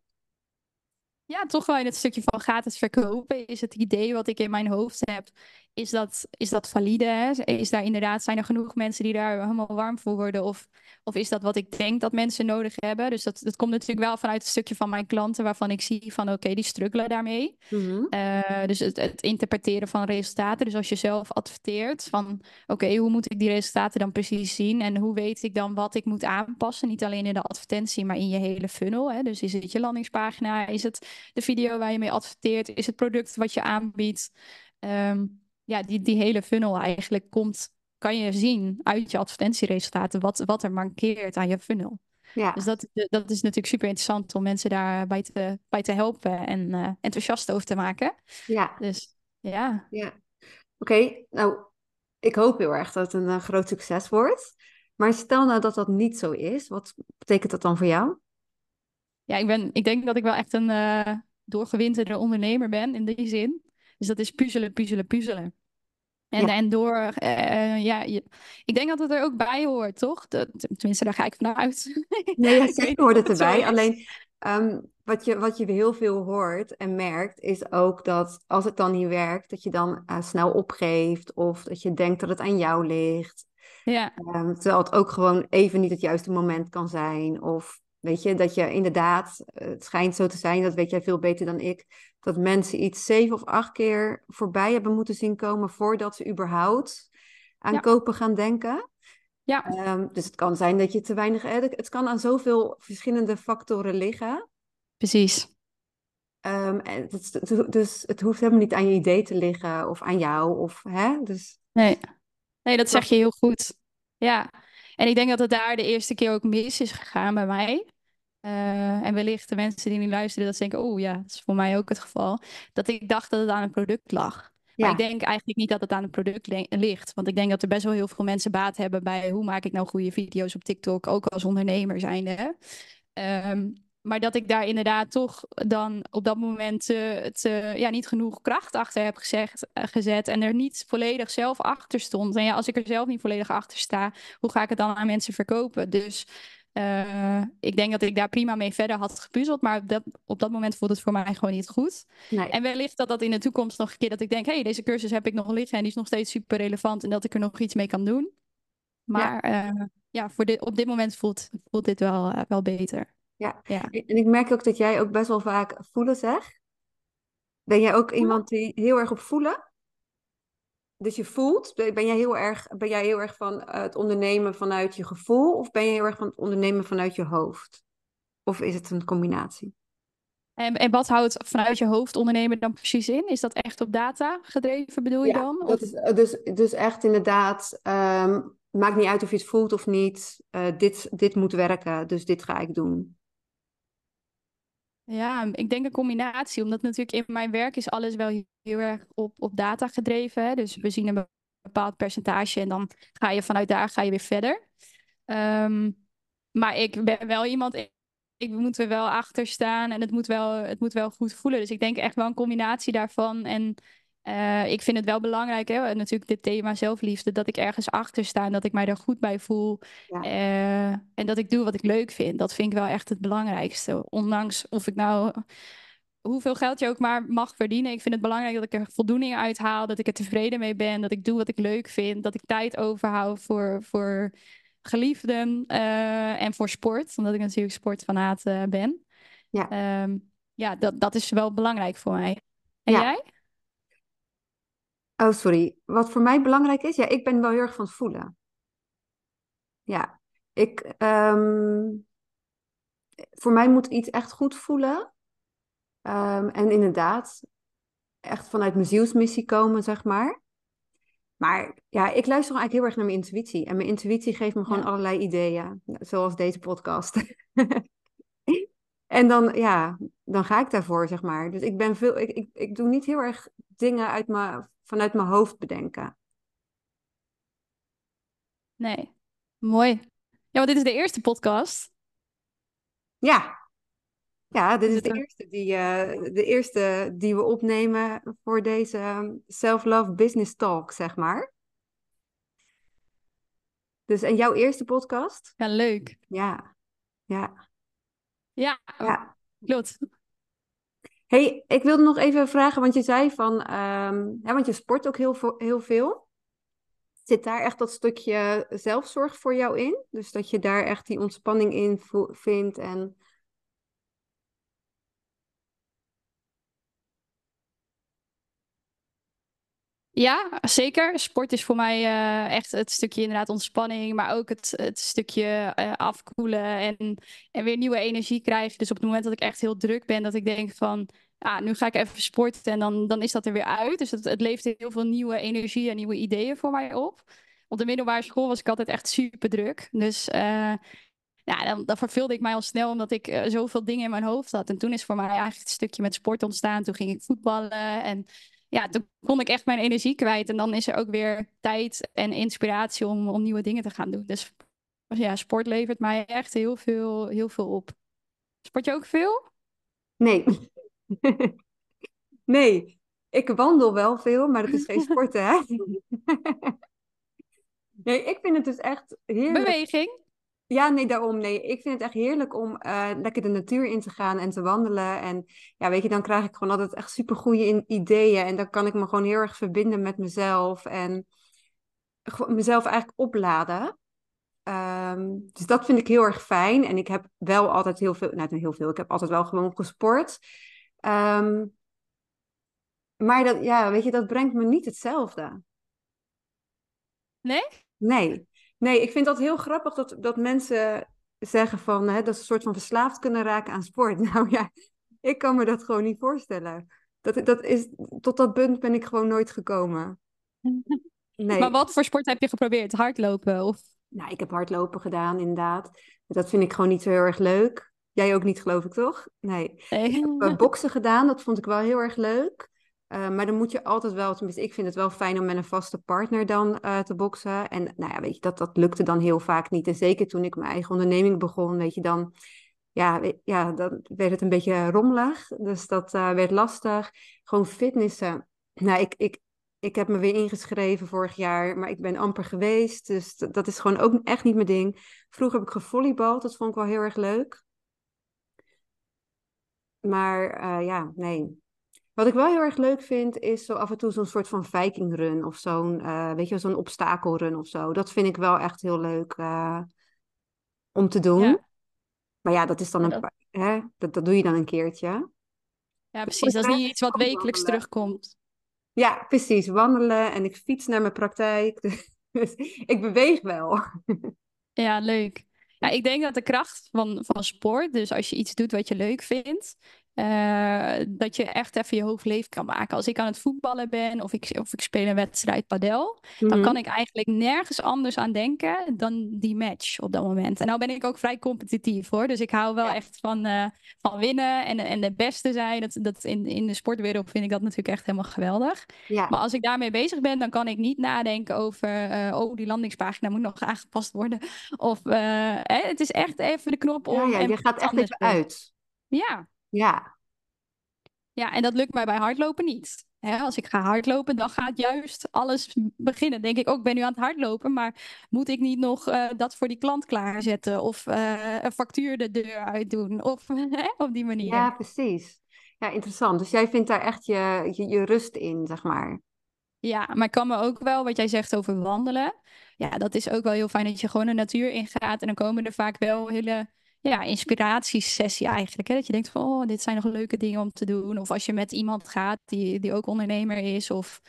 Ja, toch wel in het stukje van gratis verkopen is het idee wat ik in mijn hoofd heb. Is dat, is dat valide? Hè? Is daar inderdaad, zijn er genoeg mensen die daar helemaal warm voor worden? Of, of is dat wat ik denk dat mensen nodig hebben? Dus dat, dat komt natuurlijk wel vanuit een stukje van mijn klanten, waarvan ik zie van oké, die struggelen daarmee. Mhm. Uh, dus het, het, interpreteren van resultaten. Dus als je zelf adverteert van oké, hoe moet ik die resultaten dan precies zien? En hoe weet ik dan wat ik moet aanpassen? Niet alleen in de advertentie, maar in je hele funnel. Hè? Dus is het je landingspagina? Is het de video waar je mee adverteert? Is het product wat je aanbiedt? Um, ja, die, die hele funnel eigenlijk komt, kan je zien uit je advertentieresultaten wat, wat er mankeert aan je funnel. Ja. Dus dat, dat is natuurlijk super interessant om mensen daarbij te, bij te helpen en uh, enthousiast over te maken. Ja. Dus ja. Ja. Oké, nou, ik hoop heel erg dat het een uh, groot succes wordt. Maar stel nou dat dat niet zo is, wat betekent dat dan voor jou? Ja, ik, ben, ik denk dat ik wel echt een uh, doorgewinterde ondernemer ben in die zin. Dus dat is puzzelen, puzzelen, puzzelen. En, en door, uh, ja, je, ik denk dat het er ook bij hoort, toch? Tenminste, daar ga ik vanuit. Nee, ja, zeker hoort het erbij. Alleen um, wat, je, wat je heel veel hoort en merkt, is ook dat als het dan niet werkt, dat je dan uh, snel opgeeft of dat je denkt dat het aan jou ligt. Ja. Um, terwijl het ook gewoon even niet het juiste moment kan zijn. Of weet je, dat je inderdaad, het schijnt zo te zijn, dat weet jij veel beter dan ik, dat mensen iets zeven of acht keer voorbij hebben moeten zien komen voordat ze überhaupt aan Ja. kopen gaan denken. Ja, Ehm, dus het kan zijn dat je te weinig. eh, Het kan aan zoveel verschillende factoren liggen. precies. Ehm, en het- dus het hoeft helemaal niet aan je idee te liggen of aan jou. Of, hè? Dus, Nee. nee, dat zeg je heel goed. Ja, en ik denk dat het daar de eerste keer ook mis is gegaan bij mij. Eh, en wellicht de mensen die nu luisteren, dat denken, oh ja, dat is voor mij ook het geval. Dat ik dacht dat het aan een product lag. Maar ik denk eigenlijk niet dat het aan het product ligt. Want ik denk dat er best wel heel veel mensen baat hebben bij hoe maak ik nou goede video's op TikTok, ook als ondernemer zijnde. Ehm, maar dat ik daar inderdaad toch dan op dat moment eh, te, ja, niet genoeg kracht achter heb gezegd, eh, gezet. En er niet volledig zelf achter stond. En ja, als ik er zelf niet volledig achter sta, hoe ga ik het dan aan mensen verkopen? Dus eh, ik denk dat ik daar prima mee verder had gepuzzeld. Maar op dat, op dat moment voelde het voor mij gewoon niet goed. nee. En wellicht dat dat in de toekomst nog een keer dat ik denk, hé, hey, deze cursus heb ik nog liggen en die is nog steeds super relevant en dat ik er nog iets mee kan doen. Maar ja, ja voor dit, op dit moment voelt, voelt dit wel, eh, wel beter. Ja. Ja. En ik merk ook dat jij ook best wel vaak voelen zegt. Ben jij ook iemand die heel erg op voelen? Dus je voelt, ben jij heel erg, ben jij heel erg van het ondernemen vanuit je gevoel of ben je heel erg van het ondernemen vanuit je hoofd? Of is het een combinatie? En, en wat houdt vanuit je hoofd ondernemen dan precies in? Is dat echt op data gedreven, bedoel je dan? dat is, dus, dus echt inderdaad, ehm, maakt niet uit of je het voelt of niet. eh, dit, dit moet werken, dus dit ga ik doen. Ja, ik denk een combinatie, omdat natuurlijk in mijn werk is alles wel heel erg op, op data gedreven. Hè? Dus we zien een bepaald percentage en dan ga je vanuit daar ga je weer verder. Ehm, maar ik ben wel iemand, ik, ik moet er wel achter staan en het moet wel, het moet wel goed voelen. Dus ik denk echt wel een combinatie daarvan. En eh, ik vind het wel belangrijk, hè? natuurlijk dit thema zelfliefde, dat ik ergens achter sta en dat ik mij er goed bij voel. Ja. Eh, en dat ik doe wat ik leuk vind. Dat vind ik wel echt het belangrijkste. Ondanks of ik nou hoeveel geld je ook maar mag verdienen. Ik vind het belangrijk dat ik er voldoening uit haal. Dat ik er tevreden mee ben. Dat ik doe wat ik leuk vind. Dat ik tijd overhoud voor, voor geliefden eh, en voor sport. Omdat ik natuurlijk sportfanaat ben. Ja. Ehm, ja, dat, dat is wel belangrijk voor mij. En Ja. jij? Oh, sorry. Wat voor mij belangrijk is, ja, ik ben wel heel erg van het voelen. Ja, ik, ehm, voor mij moet iets echt goed voelen. Ehm, en inderdaad, echt vanuit mijn zielsmissie komen, zeg maar. Maar ja, ik luister eigenlijk heel erg naar mijn intuïtie. En mijn intuïtie geeft me gewoon Ja. allerlei ideeën, zoals deze podcast. En dan, ja, dan ga ik daarvoor, zeg maar. Dus ik ben veel, ik, ik, ik doe niet heel erg dingen uit mijn, vanuit mijn hoofd bedenken. Nee. Mooi. Ja, want dit is de eerste podcast. Ja, ja, dit Is de eerste die, eh, de eerste die we opnemen voor deze um, Self-Love Business Talk, zeg maar. Dus, en jouw eerste podcast? Ja, leuk. Ja, ja, Ja, ja. klopt. Hey, ik wilde nog even vragen, want je zei van, ehm, ja, want je sport ook heel, heel veel. Zit daar echt dat stukje zelfzorg voor jou in? Dus dat je daar echt die ontspanning in vindt en Ja, zeker. Sport is voor mij uh, echt het stukje inderdaad ontspanning, maar ook het, het stukje uh, afkoelen en, weer nieuwe energie krijgen. Dus op het moment dat ik echt heel druk ben, dat ik denk van, ah, nu ga ik even sporten en dan, dan is dat er weer uit. Dus het, het levert heel veel nieuwe energie en nieuwe ideeën voor mij op. Op de middelbare school was ik altijd echt super druk. Dus uh, ja, dan, dan verveelde ik mij al snel omdat ik zoveel dingen in mijn hoofd had. En toen is voor mij eigenlijk het stukje met sport ontstaan. Toen ging ik voetballen en ja, toen kon ik echt mijn energie kwijt. En dan is er ook weer tijd en inspiratie om, om nieuwe dingen te gaan doen. Dus ja, sport levert mij echt heel veel, heel veel op. Sport je ook veel? Nee. nee, ik wandel wel veel, maar dat is geen sport, hè? nee, ik vind het dus echt heerlijk. Beweging? Ja, nee, daarom. Nee, ik vind het echt heerlijk om uh, lekker de natuur in te gaan en te wandelen. En ja, weet je, dan krijg ik gewoon altijd echt super goede ideeën. En dan kan ik me gewoon heel erg verbinden met mezelf. En mezelf eigenlijk opladen. Um, dus dat vind ik heel erg fijn. En ik heb wel altijd heel veel, nou heel veel, ik heb altijd wel gewoon gesport. Um, maar dat, ja, weet je, dat brengt me niet hetzelfde. Nee? Nee. Nee, ik vind dat heel grappig dat, dat mensen zeggen van, hè, dat ze een soort van verslaafd kunnen raken aan sport. Nou ja, ik kan me dat gewoon niet voorstellen. Dat, dat is, tot dat punt ben ik gewoon nooit gekomen. Nee. Maar wat voor sport heb je geprobeerd? Hardlopen? Of? Nou, ik heb hardlopen gedaan, inderdaad. Dat vind ik gewoon niet zo heel erg leuk. Jij ook niet, geloof ik, toch? Nee. nee. Ik heb eh, boksen gedaan, dat vond ik wel heel erg leuk. Uh, maar dan moet je altijd wel, tenminste, ik vind het wel fijn om met een vaste partner dan uh, te boksen. En nou ja, weet je, dat, dat lukte dan heel vaak niet. En zeker toen ik mijn eigen onderneming begon, weet je, dan, ja, ja, dan werd het een beetje rommelig. Dus dat uh, werd lastig. Gewoon fitnessen. Nou, ik, ik, ik heb me weer ingeschreven vorig jaar, maar ik ben amper geweest. Dus dat is gewoon ook echt niet mijn ding. Vroeger heb ik gevolleybald, dat vond ik wel heel erg leuk. Maar ja, nee, wat ik wel heel erg leuk vind, is zo af en toe zo'n soort van vikingrun of zo'n, uh, weet je, zo'n obstakelrun of zo. Dat vind ik wel echt heel leuk uh, om te doen. Ja. Maar ja, dat is dan een, hè, dat, dat doe je dan een keertje. Ja, precies. Dat is niet iets wat wekelijks terugkomt. Ja, precies. Wandelen en ik fiets naar mijn praktijk. Dus ik beweeg wel. Ja, leuk. Ja, ik denk dat de kracht van, van sport, dus als je iets doet wat je leuk vindt, uh, dat je echt even je hoofd leeg kan maken. Als ik aan het voetballen ben of ik, of ik speel een wedstrijd padel, dan mhm. kan ik eigenlijk nergens anders aan denken dan die match op dat moment. En nou ben ik ook vrij competitief hoor. Dus ik hou wel echt van, uh, van winnen en, en de beste zijn. Dat, dat in, in de sportwereld vind ik dat natuurlijk echt helemaal geweldig. Ja. Maar als ik daarmee bezig ben, dan kan ik niet nadenken over, uh, oh, die landingspagina moet nog aangepast worden. Of het is echt even de knop om. Ja, ja je gaat echt even uit. Ja, ja. Ja, en dat lukt mij bij hardlopen niet. als ik ga hardlopen, dan gaat juist alles beginnen. Denk ik ook, oh, ben nu aan het hardlopen, maar moet ik niet nog uh, dat voor die klant klaarzetten? Of uh, een factuur de deur uitdoen? Of op die manier. Ja, precies. Ja, interessant. Dus jij vindt daar echt je, je, je rust in, zeg maar. Ja, maar ik kan me ook wel, wat jij zegt over wandelen. Ja, dat is ook wel heel fijn dat je gewoon de natuur ingaat. En dan komen er vaak wel hele ja, inspiratiesessie eigenlijk. Hè? Dat je denkt van, oh, dit zijn nog leuke dingen om te doen. Of als je met iemand gaat die, die ook ondernemer is. Of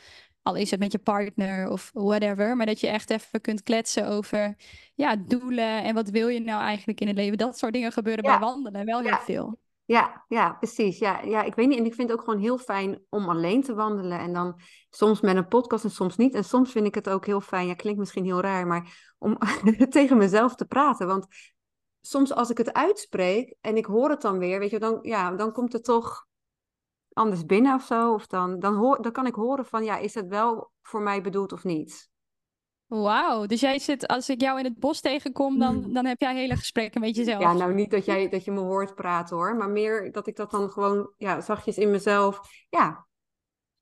al is het met je partner of whatever. Maar dat je echt even kunt kletsen over ja, doelen en wat wil je nou eigenlijk in het leven. Dat soort dingen gebeuren bij wandelen wel heel veel. Ja, ja, precies. Ja, ja, ik weet niet. En ik vind het ook gewoon heel fijn om alleen te wandelen. En dan soms met een podcast en soms niet. En soms vind ik het ook heel fijn. Ja, klinkt misschien heel raar, maar om tegen mezelf te praten. Want soms als ik het uitspreek en ik hoor het dan weer, weet je, dan, ja, dan komt het toch anders binnen of zo. Of dan, dan, hoor, dan kan ik horen van, ja, is het wel voor mij bedoeld of niet? Wauw, dus jij zit, als ik jou in het bos tegenkom, dan, hmm. dan heb jij hele gesprekken met jezelf. Ja, nou niet dat, jij, dat je me hoort praten hoor, maar meer dat ik dat dan gewoon ja, zachtjes in mezelf, ja,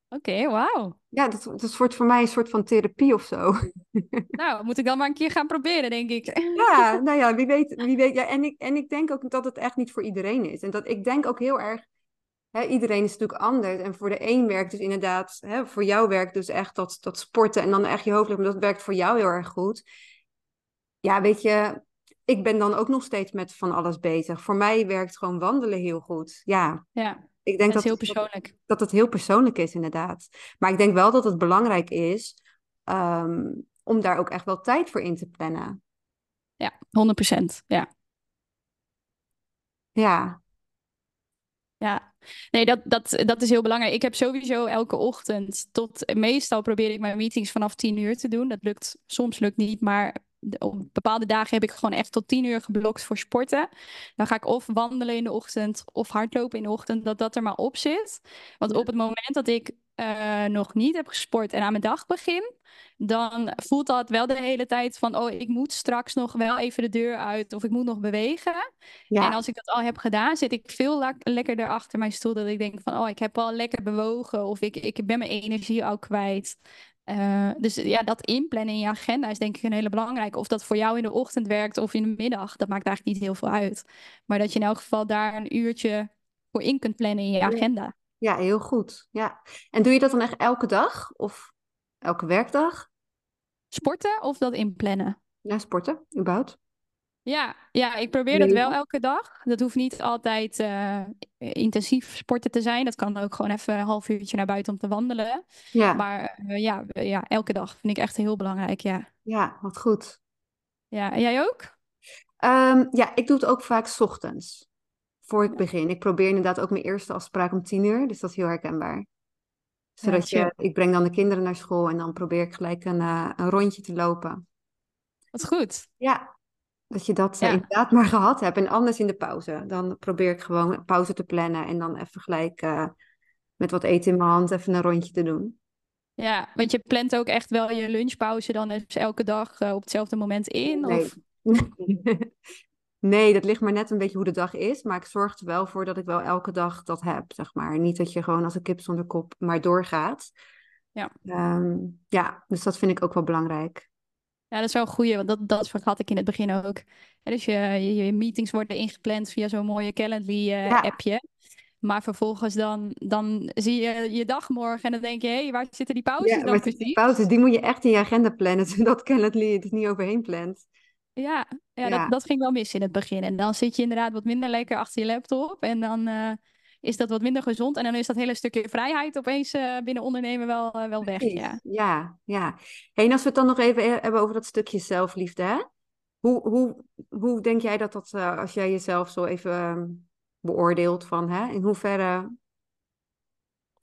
Oké, wauw. Ja, dat, dat wordt voor mij een soort van therapie of zo. Nou, moet ik dan maar een keer gaan proberen, denk ik. Ja, nou ja, wie weet. Wie weet ja, en, ik, en ik denk ook dat het echt niet voor iedereen is. En dat ik denk ook heel erg, hè, iedereen is natuurlijk anders. En voor de een werkt dus inderdaad, hè, voor jou werkt dus echt dat, dat sporten en dan echt je hoofd, maar dat werkt voor jou heel erg goed. Ja, weet je, ik ben dan ook nog steeds met van alles bezig. Voor mij werkt gewoon wandelen heel goed. Ja, Ja, ik denk is dat, heel persoonlijk. dat het heel persoonlijk is, inderdaad. Maar ik denk wel dat het belangrijk is ehm, om daar ook echt wel tijd voor in te plannen. Ja, 100%. Ja. Ja, Ja, nee, dat, dat, dat is heel belangrijk. Ik heb sowieso elke ochtend tot meestal probeer ik mijn meetings vanaf 10 uur te doen. Dat lukt, soms lukt niet, maar op bepaalde dagen heb ik gewoon echt tot 10 uur geblokt voor sporten. Dan ga ik of wandelen in de ochtend of hardlopen in de ochtend, dat dat er maar op zit. Want op het moment dat ik eh, nog niet heb gesport en aan mijn dag begin, dan voelt dat wel de hele tijd van, oh, ik moet straks nog wel even de deur uit of ik moet nog bewegen. En als ik dat al heb gedaan, zit ik veel lekkerder achter mijn stoel. Dat ik denk van, oh, ik heb al lekker bewogen. Of ik, ik ben mijn energie al kwijt. Eh, dus ja, dat inplannen in je agenda is denk ik een hele belangrijke. Of dat voor jou in de ochtend werkt of in de middag, dat maakt eigenlijk niet heel veel uit. Maar dat je in elk geval daar een uurtje voor in kunt plannen in je agenda. ja, heel goed. Ja. En doe je dat dan echt elke dag of elke werkdag? Sporten of dat inplannen? Ja, sporten, überhaupt. Ja, ja, ik probeer dat wel elke dag. Dat hoeft niet altijd eh, intensief sporten te zijn. Dat kan ook gewoon even een half uurtje naar buiten om te wandelen. Ja, Maar eh, ja, ja, elke dag vind ik echt heel belangrijk, ja. ja, wat goed. Ja, en jij ook? Ehm, ja, ik doe het ook vaak 's ochtends, voor ik begin. Ik probeer inderdaad ook mijn eerste afspraak om tien uur, dus dat is heel herkenbaar. Zodat je, ik breng dan de kinderen naar school en dan probeer ik gelijk een, eh, een rondje te lopen. Wat goed. Ja, dat je dat eh, Ja, inderdaad maar gehad hebt. En anders in de pauze. Dan probeer ik gewoon pauze te plannen en dan even gelijk eh, met wat eten in mijn hand even een rondje te doen. ja, want je plant ook echt wel je lunchpauze dan eens elke dag eh, op hetzelfde moment in? Nee. Of... Nee, dat ligt maar net een beetje hoe de dag is. Maar ik zorg er wel voor dat ik wel elke dag dat heb, zeg maar. Niet dat je gewoon als een kip zonder kop maar doorgaat. Ja. Ehm, ja, dus dat vind ik ook wel belangrijk. Ja, dat is wel een goeie, want dat, dat vergat ik in het begin ook. En dus je, je, je meetings worden ingepland via zo'n mooie Ja. Calendly-appje. Maar vervolgens dan, dan zie je je dag morgen en dan denk je, hé, hey, waar zitten die pauzes Ja, dan maar die precies? pauzes, die moet je echt in je agenda plannen, zodat Calendly het er niet overheen plant. Ja, ja, Ja. Dat, dat ging wel mis in het begin. En dan zit je inderdaad wat minder lekker achter je laptop. En dan eh, is dat wat minder gezond. En dan is dat hele stukje vrijheid opeens eh, binnen ondernemen wel, eh, wel weg. Ja. Ja, ja. Hey, en als we het dan nog even he- hebben over dat stukje zelfliefde, hè? Hoe, hoe, hoe denk jij dat dat, eh, als jij jezelf zo even ehm, beoordeelt van, hè? In hoeverre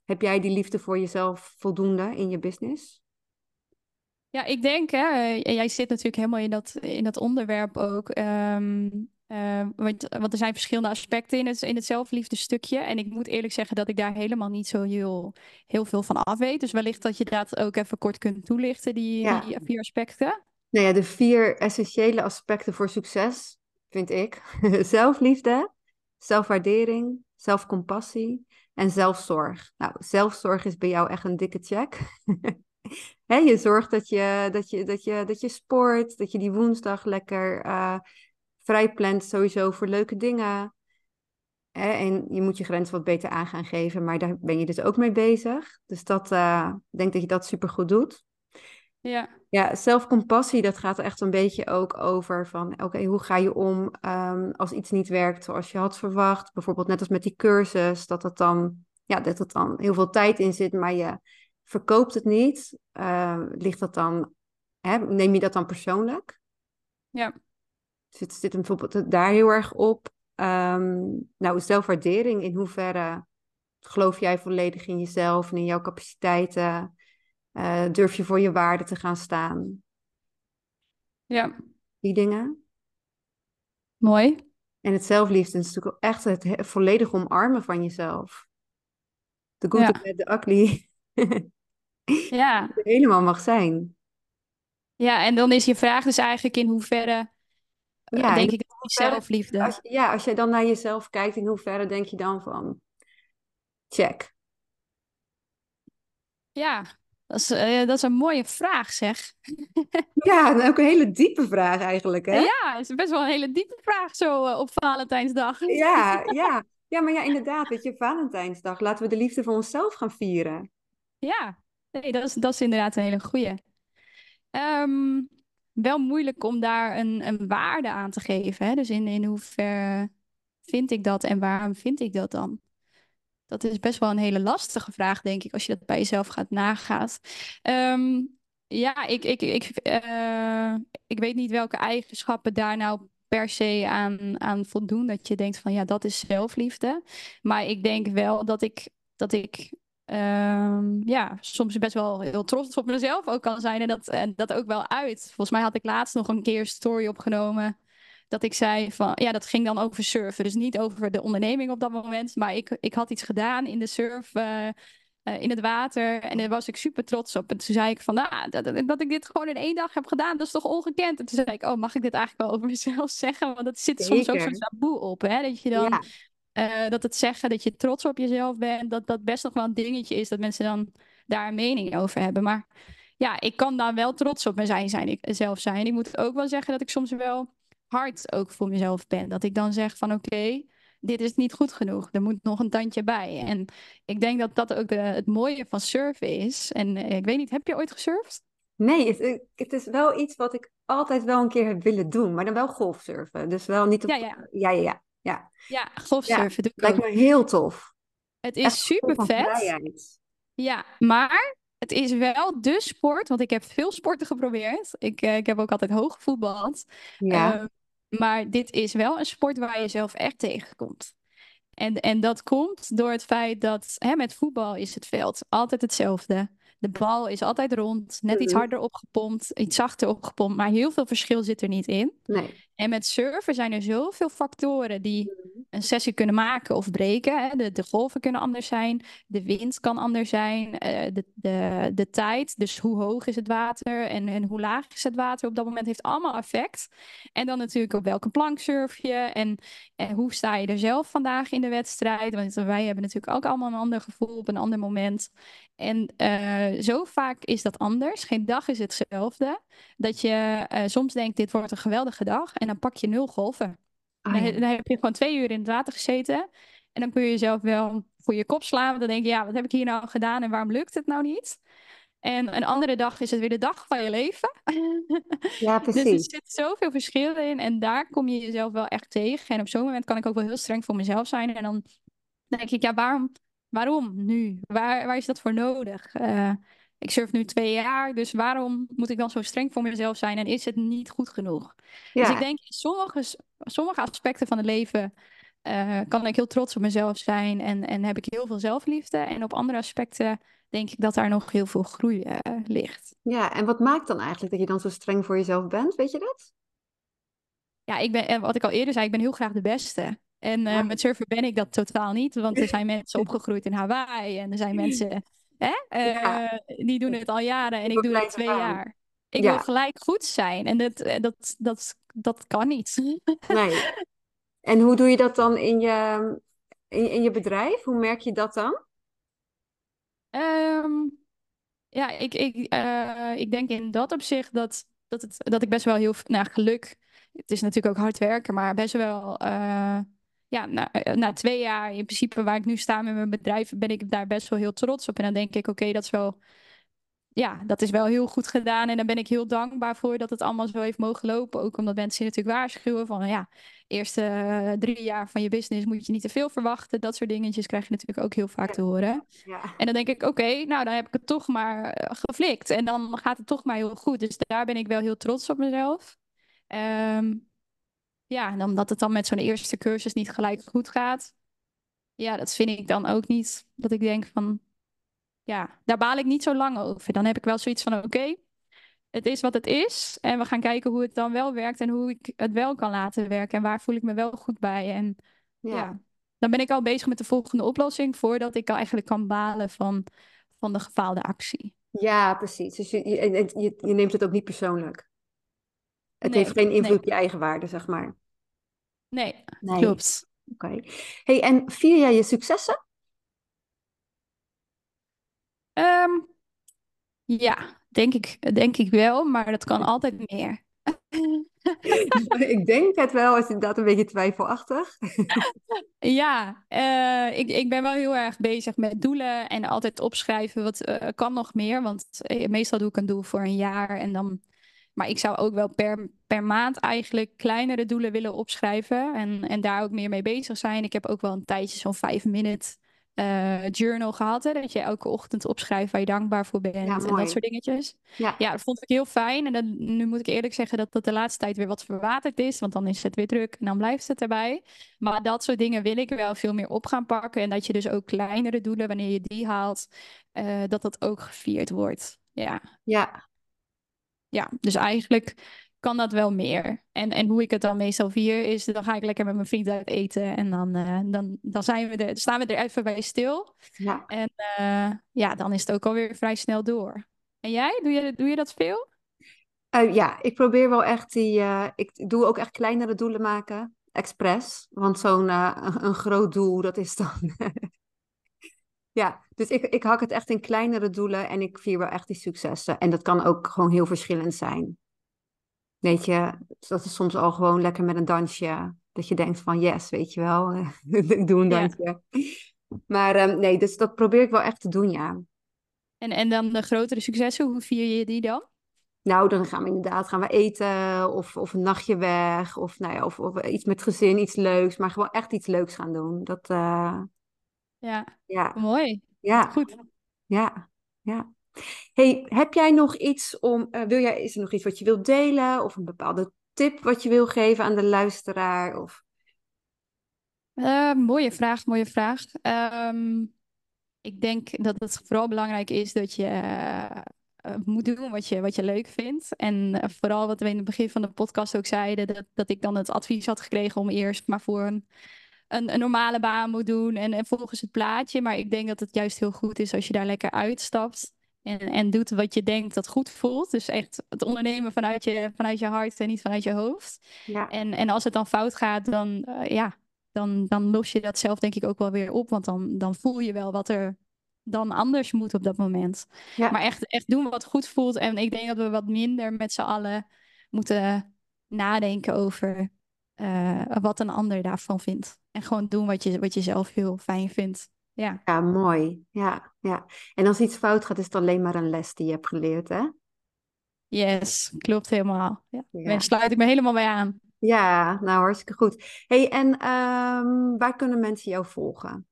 heb jij die liefde voor jezelf voldoende in je business? ja, ik denk, hè, jij zit natuurlijk helemaal in dat, in dat onderwerp ook. ehm, eh, want, want er zijn verschillende aspecten in het, in het zelfliefdestukje. En ik moet eerlijk zeggen dat ik daar helemaal niet zo heel, heel veel van af weet. Dus wellicht dat je dat ook even kort kunt toelichten, die, Ja. die vier aspecten. Nou ja, de vier essentiële aspecten voor succes, vind ik. Zelfliefde, zelfwaardering, zelfcompassie en zelfzorg. Nou, zelfzorg is bij jou echt een dikke check. Je zorgt dat je, dat, je, dat, je, dat je sport, dat je die woensdag lekker eh, vrij plant sowieso voor leuke dingen. Hè, en je moet je grenzen wat beter aan gaan geven, maar daar ben je dus ook mee bezig. Dus dat, eh, ik denk dat je dat supergoed doet. Ja, Ja, zelfcompassie, dat gaat echt een beetje ook over van, oké, hoe ga je om ehm, als iets niet werkt zoals je had verwacht? Bijvoorbeeld net als met die cursus, dat het dan, ja, dat het dan heel veel tijd in zit, maar je verkoopt het niet. Eh, ligt dat dan, hè, neem je dat dan persoonlijk? ja, Zit, zit hem bijvoorbeeld daar heel erg op? Ehm, nou, zelfwaardering, in hoeverre geloof jij volledig in jezelf en in jouw capaciteiten? Eh, durf je voor je waarde te gaan staan? ja. Die dingen. Mooi. En het zelfliefde is natuurlijk echt het he- volledig omarmen van jezelf. De good, Ja. the ugly. Ja. helemaal mag zijn. Ja, en dan is je vraag dus eigenlijk in hoeverre, Ja, denk in ik, dat die hoeverre- zelfliefde. Als, ja, als jij dan naar jezelf kijkt, in hoeverre denk je dan van, check. Ja, dat is, eh, dat is een mooie vraag, zeg. Ja, ook een hele diepe vraag eigenlijk, hè? Ja, het is best wel een hele diepe vraag zo eh, op Valentijnsdag. Ja, ja. Ja, maar ja, inderdaad, weet je, Valentijnsdag. Laten we de liefde voor onszelf gaan vieren. Ja, nee, dat is, dat is inderdaad een hele goeie. Ehm, wel moeilijk om daar een, een waarde aan te geven. Hè? Dus in, in hoeverre vind ik dat en waarom vind ik dat dan? Dat is best wel een hele lastige vraag, denk ik, als je dat bij jezelf gaat nagaat. Ehm, ja, ik, ik, ik, eh, ik weet niet welke eigenschappen daar nou per se aan, aan voldoen. Dat je denkt van ja, dat is zelfliefde. Maar ik denk wel dat ik, dat ik ehm, ja, soms best wel heel trots op mezelf ook kan zijn. En dat, en dat ook wel uit. Volgens mij had ik laatst nog een keer story opgenomen. Dat ik zei van ja, dat ging dan over surfen. Dus niet over de onderneming op dat moment. Maar ik, ik had iets gedaan in de surf. Uh, uh, in het water. En daar was ik super trots op. En toen zei ik van, nou, dat, dat, ik dit gewoon in één dag heb gedaan, dat is toch ongekend? En toen zei ik, oh, mag ik dit eigenlijk wel over mezelf zeggen? Want dat zit soms ook zo'n taboe op, hè? Dat je dan, ja. Uh, dat het zeggen dat je trots op jezelf bent, dat dat best nog wel een dingetje is, dat mensen dan daar een mening over hebben. Maar ja, ik kan daar wel trots op mezelf zijn, ik, zelf zijn. Ik moet ook wel zeggen dat ik soms wel hard ook voor mezelf ben. Dat ik dan zeg van, oké, okay, dit is niet goed genoeg. Er moet nog een tandje bij. En ik denk dat dat ook uh, het mooie van surfen is. En uh, ik weet niet, heb je ooit gesurfd? Nee, het, het, is wel iets wat ik altijd wel een keer heb willen doen. Maar dan wel golfsurfen. Dus wel niet op... Ja, ja. Ja, ja, ja. Ja, ja golfsurfen. Ja, lijkt me heel tof. Het is Echt super vet. Ja, maar het is wel de sport, want ik heb veel sporten geprobeerd. Ik, uh, ik heb ook altijd hoog gevoetbald. Ja. Uh, maar dit is wel een sport waar je zelf echt tegenkomt. En, en dat komt door het feit dat hè, met voetbal is het veld altijd hetzelfde. De bal is altijd rond, net iets mhm. harder opgepompt, iets zachter opgepompt, maar heel veel verschil zit er niet in. Nee. En met surfen zijn er zoveel factoren die mhm. een sessie kunnen maken of breken. De, de golven kunnen anders zijn, de wind kan anders zijn, uh, de, de, de tijd, dus hoe hoog is het water en, en hoe laag is het water op dat moment, heeft allemaal effect. En dan natuurlijk op welke plank surf je en, en hoe sta je er zelf vandaag in de wedstrijd. Want wij hebben natuurlijk ook allemaal een ander gevoel op een ander moment. En uh, zo vaak is dat anders. Geen dag is hetzelfde. Dat je uh, soms denkt, dit wordt een geweldige dag. En dan pak je nul golven. Ah, ja. dan, dan, heb je gewoon twee uur in het water gezeten. En dan kun je jezelf wel voor je kop slaan. Dan denk je, ja, wat heb ik hier nou gedaan en waarom lukt het nou niet? En een andere dag is het weer de dag van je leven. Ja, precies. dus er zit zoveel verschillen in. En daar kom je jezelf wel echt tegen. En op zo'n moment kan ik ook wel heel streng voor mezelf zijn. En dan denk ik, ja, waarom, waarom nu? Waar, waar is dat voor nodig? Uh, ik surf nu twee jaar, dus waarom moet ik dan zo streng voor mezelf zijn en is het niet goed genoeg? Ja. Dus ik denk, in sommige, sommige aspecten van het leven uh, kan ik heel trots op mezelf zijn en, en heb ik heel veel zelfliefde. En op andere aspecten denk ik dat daar nog heel veel groei uh, ligt. Ja, en wat maakt dan eigenlijk dat je dan zo streng voor jezelf bent? Weet je dat? Ja, ik ben, wat ik al eerder zei, ik ben heel graag de beste. En uh, met surfen ben ik dat totaal niet, want er zijn mensen opgegroeid in Hawaii en er zijn mensen Hè? Ja. Eh, die doen het al jaren en ik, doe het twee jaar. Ik wil gelijk goed zijn en dat, eh, dat, dat, dat kan niet. Nee. En hoe doe je dat dan in je, in, in je bedrijf? Hoe merk je dat dan? Um, ja, ik, ik, uh, ik denk in dat opzicht dat, dat, het, dat ik best wel heel... Nou, geluk, het is natuurlijk ook hard werken, maar best wel... Uh, ja, na, eh, na twee jaar in principe waar ik nu sta met mijn bedrijf, ben ik daar best wel heel trots op. En dan denk ik, oké, dat is wel, ja, dat is wel heel goed gedaan. En dan ben ik heel dankbaar voor dat het allemaal zo heeft mogen lopen. Ook omdat mensen natuurlijk waarschuwen van, ja, eerste uh, drie jaar van je business moet je niet te veel verwachten. Dat soort dingetjes krijg je natuurlijk ook heel vaak te horen. Ja. En dan denk ik, oké, nou dan heb ik het toch maar eh, geflikt. En dan gaat het toch maar heel goed. Dus daar ben ik wel heel trots op mezelf. Um, ja, en omdat het dan met zo'n eerste cursus niet gelijk goed gaat. Ja, dat vind ik dan ook niet. Dat ik denk van, ja, daar baal ik niet zo lang over. Dan heb ik wel zoiets van, oké, het is wat het is. En we gaan kijken hoe het dan wel werkt en hoe ik het wel kan laten werken. En waar voel ik me wel goed bij. En ja, ja dan ben ik al bezig met de volgende oplossing voordat ik al eigenlijk kan balen van, van de gefaalde actie. Ja, precies. Dus je, je, je, je neemt het ook niet persoonlijk. Het heeft geen invloed op je eigen waarde, zeg maar. Nee, klopt. Oké. Hey, en vier jij je successen? Um, ja, denk ik, denk ik wel, maar dat kan altijd meer. ik denk het wel, is inderdaad een beetje twijfelachtig. ja, uh, ik, ik ben wel heel erg bezig met doelen en altijd opschrijven wat uh, kan nog meer. Want meestal doe ik een doel voor een jaar en dan maar ik zou ook wel per, per maand eigenlijk kleinere doelen willen opschrijven. En, en daar ook meer mee bezig zijn. Ik heb ook wel een tijdje zo'n vijf minute uh, journal gehad. Hè, dat je elke ochtend opschrijft waar je dankbaar voor bent. en dat soort dingetjes. Ja. ja, dat vond ik heel fijn. En dan, nu moet ik eerlijk zeggen dat dat de laatste tijd weer wat verwaterd is. Want dan is het weer druk en dan blijft het erbij. Maar dat soort dingen wil ik wel veel meer op gaan pakken. En dat je dus ook kleinere doelen, wanneer je die haalt, uh, dat dat ook gevierd wordt. Ja. Ja, ja, dus eigenlijk kan dat wel meer. En, en hoe ik het dan meestal vier is, dan ga ik lekker met mijn vriend uit eten. En dan, uh, dan, dan zijn we er, staan we er even bij stil. Ja. En uh, ja, dan is het ook alweer vrij snel door. En jij, doe je, doe je dat veel? Uh, ja, ik probeer wel echt die. ik doe ook echt kleinere doelen maken, expres. Want zo'n een, een groot doel, dat is dan Ja, dus ik, ik hak het echt in kleinere doelen en ik vier wel echt die successen. En dat kan ook gewoon heel verschillend zijn. Weet je, dat is soms al gewoon lekker met een dansje. Dat je denkt van yes, weet je wel, ik doe een dansje. Maar um, nee, dus dat probeer ik wel echt te doen, ja. En, en dan de grotere successen, hoe vier je die dan? Nou, dan gaan we inderdaad gaan we eten of, of een nachtje weg. Of, nou ja, of, of iets met gezin, iets leuks. Maar gewoon echt iets leuks gaan doen. Dat, uh, ja. ja. Mooi. Ja. Goed. Ja. Ja. Hey, heb jij nog iets om, uh, wil jij, is er nog iets wat je wilt delen? Of een bepaalde tip wat je wil geven aan de luisteraar? Of... Uh, mooie vraag, mooie vraag. Um, ik denk dat het vooral belangrijk is dat je uh, moet doen wat je, wat je leuk vindt. En vooral wat we in het begin van de podcast ook zeiden, dat, dat ik dan het advies had gekregen om eerst maar voor een een, een normale baan moet doen en, en volgens het plaatje. Maar ik denk dat het juist heel goed is als je daar lekker uitstapt. En, en doet wat je denkt dat goed voelt. Dus echt het ondernemen vanuit je, vanuit je hart en niet vanuit je hoofd. Ja. En, en als het dan fout gaat, dan, uh, ja, dan, dan los je dat zelf denk ik ook wel weer op. Want dan, dan voel je wel wat er dan anders moet op dat moment. Ja. Maar echt, echt doen wat goed voelt. En ik denk dat we wat minder met z'n allen moeten nadenken over uh, wat een ander daarvan vindt. En gewoon doen wat je, wat je zelf heel fijn vindt. Ja. ja, mooi. Ja, ja. En als iets fout gaat, is het alleen maar een les die je hebt geleerd, hè? Yes, klopt helemaal. Ja. Daar sluit ik me helemaal bij aan. Ja, nou hartstikke goed. hey, en um, waar kunnen mensen jou volgen?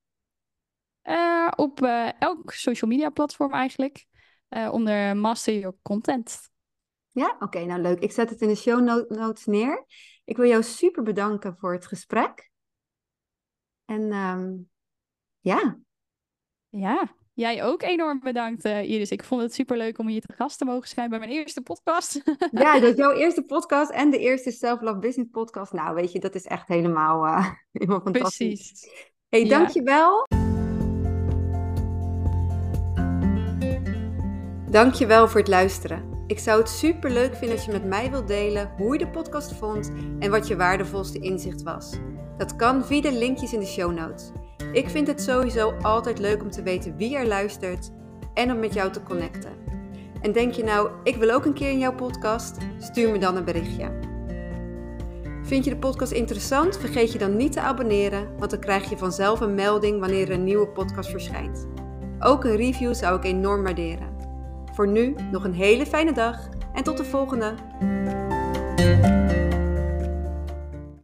Uh, op uh, elk social media platform eigenlijk. Uh, onder Master Your Content. Ja, oké, nou leuk. Ik zet het in de show notes neer. Ik wil jou super bedanken voor het gesprek. En um, ja. Ja, jij ook enorm bedankt, uh, Iris. Ik vond het super leuk om hier te gast te mogen zijn bij mijn eerste podcast. ja, dat is jouw eerste podcast en de eerste Self-Love Business podcast. Nou, weet je, dat is echt helemaal, uh, helemaal fantastisch. Precies. hey, dankjewel. Ja. Dankjewel voor het luisteren. Ik zou het super leuk vinden als je met mij wilt delen hoe je de podcast vond en wat je waardevolste inzicht was. Dat kan via de linkjes in de show notes. Ik vind het sowieso altijd leuk om te weten wie er luistert en om met jou te connecten. En denk je nou, ik wil ook een keer in jouw podcast? Stuur me dan een berichtje. Vind je de podcast interessant? Vergeet je dan niet te abonneren, want dan krijg je vanzelf een melding wanneer er een nieuwe podcast verschijnt. Ook een review zou ik enorm waarderen. Voor nu nog een hele fijne dag en tot de volgende!